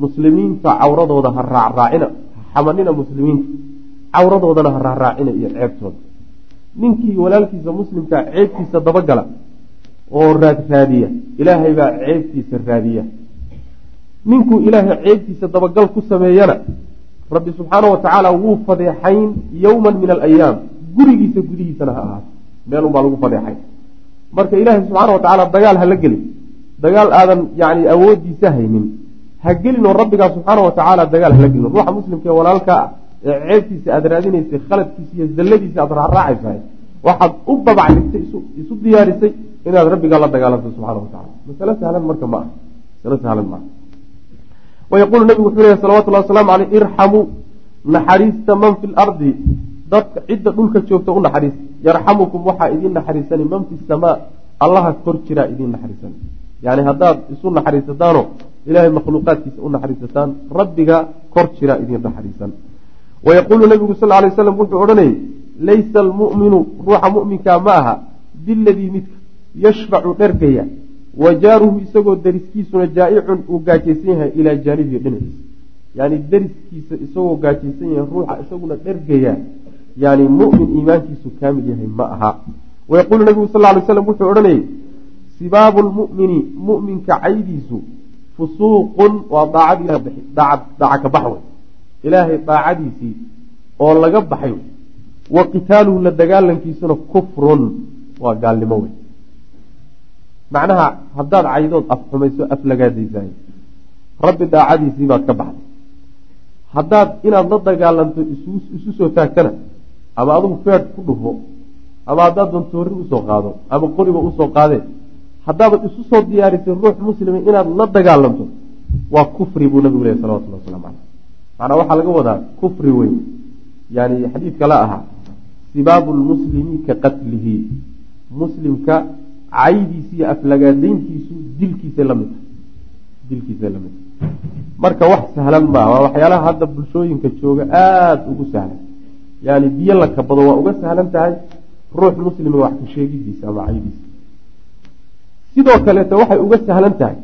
muslimiinta cawradooda ha raacraacina xamanina muslimiinta. Cawradoodana ha raacraacina iyo ceebtooda. Ninkii walaalkiisa muslimkaa ceebtiisa dabagala oo raadraadiya ilaahay baa ceebtiisa raadiya. Ninkuu ilaahay ceebtiisa dabagal ku sameeyana rabbi subxaana wa tacaala wuu fadeexayn yowman min alayaam. Gurigiisa gudihiisana ha ahaato. Meelunbaa lagu fadeexay marka ilaahay subxaana wa tacaala dagaal hala gelin. Dagaal aadan yani awoodiisa haynin ha gelin oo rabbigaa subxaana wa tacaala dagaal hala gelin ruuxa muslimka ee walaalka ah ee ceebtiisa aada raadinaysay khaladkiisa iyo zalladiisa aada raaraacaysahay waxaad u babacdhigtay isu diyaarisay inaad rabbigaa la dagaalanto subxana wa tacala masalo sahlan marka ma ah masalo sahlan maaha wayaquulu nabigu wuxuu leeyahy salawatullahi wasalaamu caleyh irxamuu naxariista man fi lardi dadka cidda dhulka joogta u naxariista yarxamukum waxaa idiin naxariisani man fi samaa. Allaha kor jiraa idiin naxariisani. Yani haddaad isu naxariisataano ilahay makhluuqaadkiisa u naxariisataan rabbiga kor jiraa idiin naxariisan. Wayaquulu nabigu sal lay slam wuxuu odhanayay laysa almu'minu ruuxa mu'minkaa ma aha biladii midka yashfacu dhergaya wa jaaruhu isagoo dariskiisuna jaa-icun uu gaajaysan yahay ilaa jaanibihi dhinaciisa. Yani dariskiisa isagoo gaajaysan yahay ruuxa isaguna dhergaya yani mumin iimaankiisu kaamil yahay ma aha. Wayaquulu nabigu sal lay slam wuxuu odhanayay sibaabu lmu'mini mu'minka caydiisu fusuuqun waa daacad daaca ka bax wey ilaahay daacadiisii oo laga baxay wa qitaaluhu la dagaalankiisuna kufrun waa gaalnimo wey macnaha haddaad caydood af xumayso af lagaadaysaay rabbi daacadiisii baad ka baxday. Haddaad inaad la dagaalanto isu soo taagtana ama adugu feed ku dhufo ama haddaad dantoori u soo qaado ama qoriba u soo qaadee haddaabaad isu soo diyaarisay ruux muslima inaad la dagaalanto waa kufri buu nabigu lehy salawatullah waslamu caleyh macnaa waxaa laga wadaa kufri weyn. Yani xadiid kale ahaa sibaabu lmuslimi ka qatlihi. Muslimka caydiisa iyo aflagaadayntiisu dilkiisa la mid dilkiisa la mid marka wax sahlan maaha waa waxyaalaha hadda bulshooyinka jooga aada ugu sahlan. Yani biyo la kabado waa uga sahlan tahay. Ruux muslima wax ka sheegidiisa ama caydiisa sidoo kaleeto waxay uga sahlan tahay.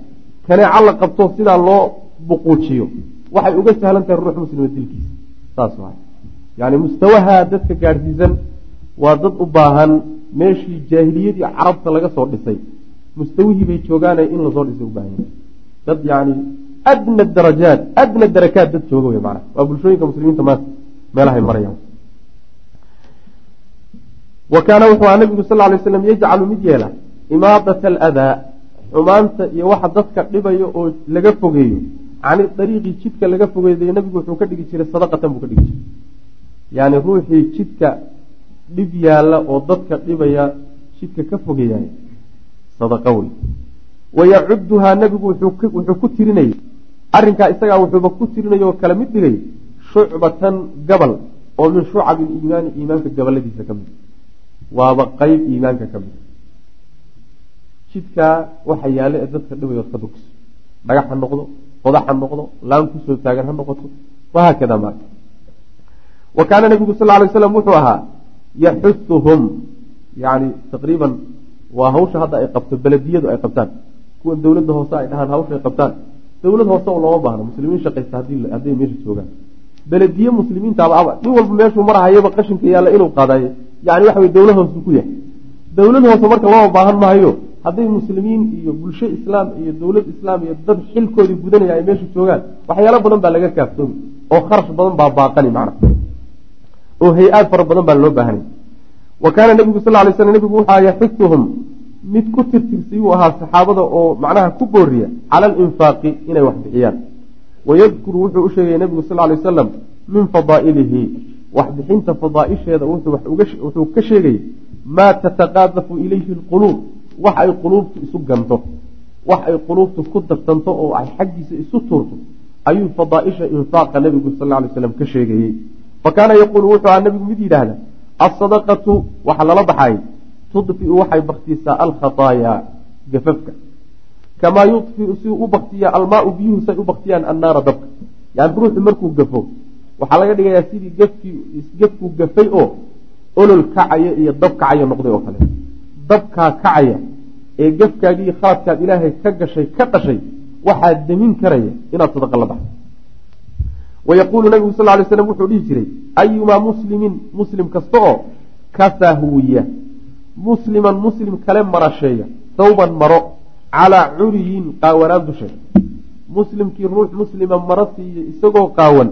Kaneeca la qabto sidaa loo buquujiyo. Waxay uga sahlan tahay ruux muslima dilkiisa saas yani mustawaha dadka gaadhsiisan waa dad u baahan meeshii jaahiliyadii carabta laga soo dhisay. Mustawihii bay joogaana in la soo dhisay ubaahan dad yani adna darajaat adna darakaat dad jooga maana waa bulshooyinka muslimiinta maanta meelahay marayaan. Wa kaana wuxuu nabigu sal lay slam yajcalu mid yeela imaadat aladaa xumaanta iyo waxa dadka dhibayo oo laga fogeeyo. Cani dariiqi jidka laga fogeeyo nabigu wuxuu ka dhigi jiray sadaqatan buu ka dhigi jiray. Yani ruuxii jidka dhib yaalla oo dadka dhibaya jidka ka fogeeyaay sadaqa wey. Wayacuduhaa nabigu wuxuu ku tirinayay arrinkaa isagaa wuxuuba ku tirinay oo kala mid dhigay shucbatan gabal oo min shucabi liimaani iimaanka gabaladiisa ka mid. Waaba qeyb iimaanka ka mid jidkaa waxa yaalla ee dadka dhibayood ka dugso dhagax ha noqdo qodax ha noqdo laan ku soo taagan ha noqoto. Wahaakada ma wa kaana nabigu sal lay slam wuxuu ahaa yaxusuhum yani taqriiban waa hawsha hadda ay qabto belediyadu ay qabtaan. Kuwan dowladda hoose ay dhahaan hawsha ay qabtaan. Dowlad hoose oo looma baahno muslimiin shaqaysta hadday meesha joogaan. Belediye muslimiintaaba aba nin walba meeshuu marahayaba qashinka yaalla inuu qaadayo. Yani waxa dowlad hoose ku yahay. Dowlad hoose marka looma baahan maayo hadday muslimiin iyo bulsho islaam iyo dowlad islaam iyo dad xilkoodii gudanaya ay meesha joogaan waxyaalo badan baa laga kaaftoomi oo kharash badan baa baaqani macna oo hay'aad fara badan baa loo baahanay wa kaana nabigu sal lay slam nabigu wuxuu yaxusuhum mid ku tirtirsayuu ahaa saxaabada oo macnaha ku booriya cala alinfaaqi inay wax bixiyaan. Wayadkuru wuxuu u sheegaya nabigu sal lay wasalam min fadaa'ilihi waxbixinta fadaaisheeda wuxuu ka sheegayay maa tataqaadafu ilayhi lquluub wax ay quluubtu isu ganto wax ay quluubtu ku darsanto oo ay xaggiisa isu tuurto ayuu fadaaisha infaaqa nabigu sal lay slam ka sheegayey. Fa kaana yaquulu wuxuu ahaa nabigu mid yidhaahda asadaqatu waxa lala baxay tudfiu waxay baktiisaa alkhataayaa gafafka. Kamaa yudfiu si u baktiya almaau biyuhu say u baktiyaan annaara dabka. Yani ruuxu markuu gafo waxaa laga dhigayaa sidii gafkii gafkuu gafay oo olol kacaya iyo dab kacaya noqday oo kale dabkaa kacaya ee gafkaagii khaladkaad ilaahay ka gashay ka dhashay waxaa demin karaya inaad sadaqa la baxdo. Wayaquulu nabigu sal lay slam wuxuu dhihi jiray ayumaa muslimin muslim kasta oo kasahwiya musliman muslim kale marasheeya thawban maro calaa curiyin qaawanaan dusheed muslimkii ruux muslima maro siiya isagoo qaawan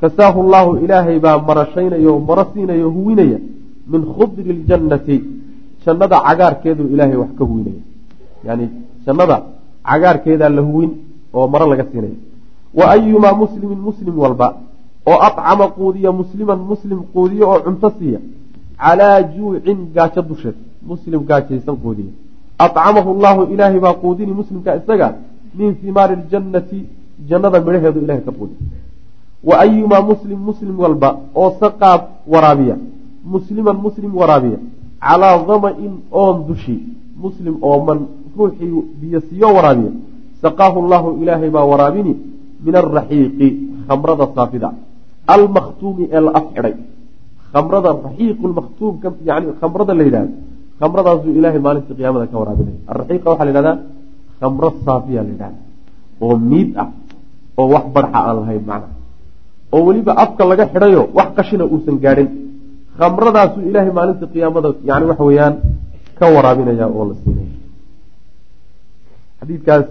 kasaahu llaahu ilaahay baa marashaynaya oo maro siinaya o huwinaya min khudri ljannati jannada cagaarkeedu ilaahay wax ka huwinaya yani jannada cagaarkeedaa la huwin oo maro laga siinaya wa ayumaa muslimin muslim walba oo acama quudiya musliman muslim quudiya oo cunto siiya calaa juucin gaajo dusheed muslim gaajaysan quudiya. Acamahu llahu ilaahay baa quudini muslimka isaga min himaari ljannati jannada midhaheedu ilahay ka quudiya wa ayumaa muslim muslim walba oo saqaab waraabiya musliman muslim waraabiya calaa dama-in oon dushi muslim ooman ruuxii biyo siiyo waraabiya saqaahu llahu ilaahay baa waraabini min alraxiiqi khamrada saafida. Almakhtuumi ee la af xidhay khamrada raxiiqu lmakhtuumka yani khamrada la yidhahdo khamradaasuu ilaahay maalinta qiyaamada ka waraabinaya. Alraxiiqa waxaa la yidhahdaa khamro saafiya la yidhahda oo miid ah oo wax barxa aan lahayn macna. Oo weliba afka laga xidhayo wax qashina uusan gaadhin khamradaasuu ilaahay maalinta qiyaamada yani waxa weeyaan ka waraabinaya oo la siinaya xadiidkaas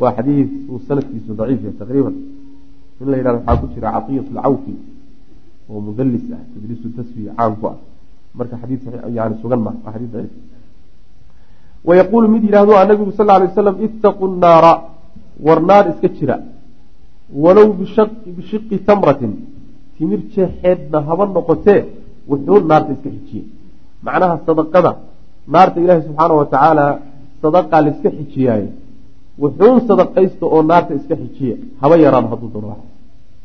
waa xadiid uu sanadkiisu daciif yahay taqriiban. In la yidhahdo waxaa ku jira catiyat alcawfi oo mudallis ah tadliisu tasfiya caan ku ah. Marka xadiid yani sugan ma waa xadiid daciif. Wayaquulu mid yidhahdo a nabigu sal alay waslam ittaquu nnaara war naar iska jira. Walow bishiqi tamratin timir jeexeedna haba noqotee wuxuu naarta iska xijiye macnaha sadaqada naarta ilaahi subxaana wa tacaala sadaqaa la iska xijiyaaye wuxuun sadaqaysta oo naarta iska xijiya haba yaraado hadduu doono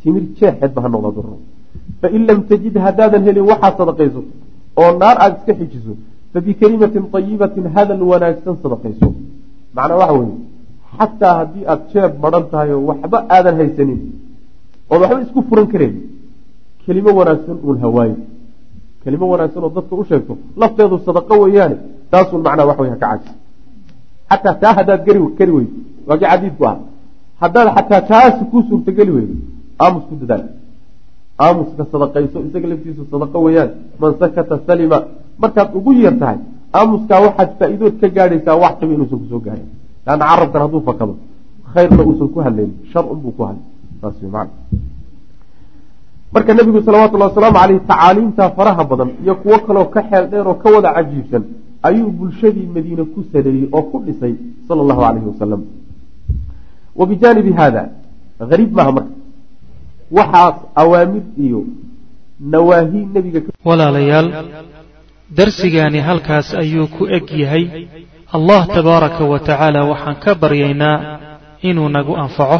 timir jeexeedba ha noqda duro fain lam tajid haddaadan helin waxaad sadaqayso oo naar aada iska xijiso fabikelimatin ayibatin hadal wanaagsan sadaqayso. Macnaa waxa weye xataa haddii aada jeeb maran tahay oo waxba aadan haysanin ood waxba isku furan kareen kelimo wanaagsan uun hawaayo kelimo wanaagsan oo dadka u sheegto lafteedu sadaqo weeyaane taasun macnaa wax wey haka cajis xataa taa haddaad gari kari weydo. Waa kii xadiidku ah haddaad xataa taasi kuu suurtageli weydo aamus ku dadaal. Aamuska sadaqayso isaga laftiisu sadaqo weeyaan. Man sakata salima. Markaad ugu yeer tahay aamuskaa waxaad faa-iidood ka gaadhaysaa wax qiba inuusan ku soo gaadhin. Laanna carabkan hadduu fakado khayrna uusan ku hadlaynin shar unbuu ku hadlay. Saas wey macana marka nebigu salawatullahi wasalaamu caleyh tacaaliimta faraha badan iyo kuwo kaloo ka xeel dheer oo ka wada cajiibsan ayuu bulshadii madiine ku sareeyey oo ku dhisay sala allahu calayhi wasalam wa bijaanibi haada hariib maaha marka. Waxaas awaamir iyo nawaahi nebiga walaalayaal darsigaani halkaas ayuu ku eg yahay. Allah tabaaraka wa tacaala waxaan ka baryaynaa inuu nagu anfaco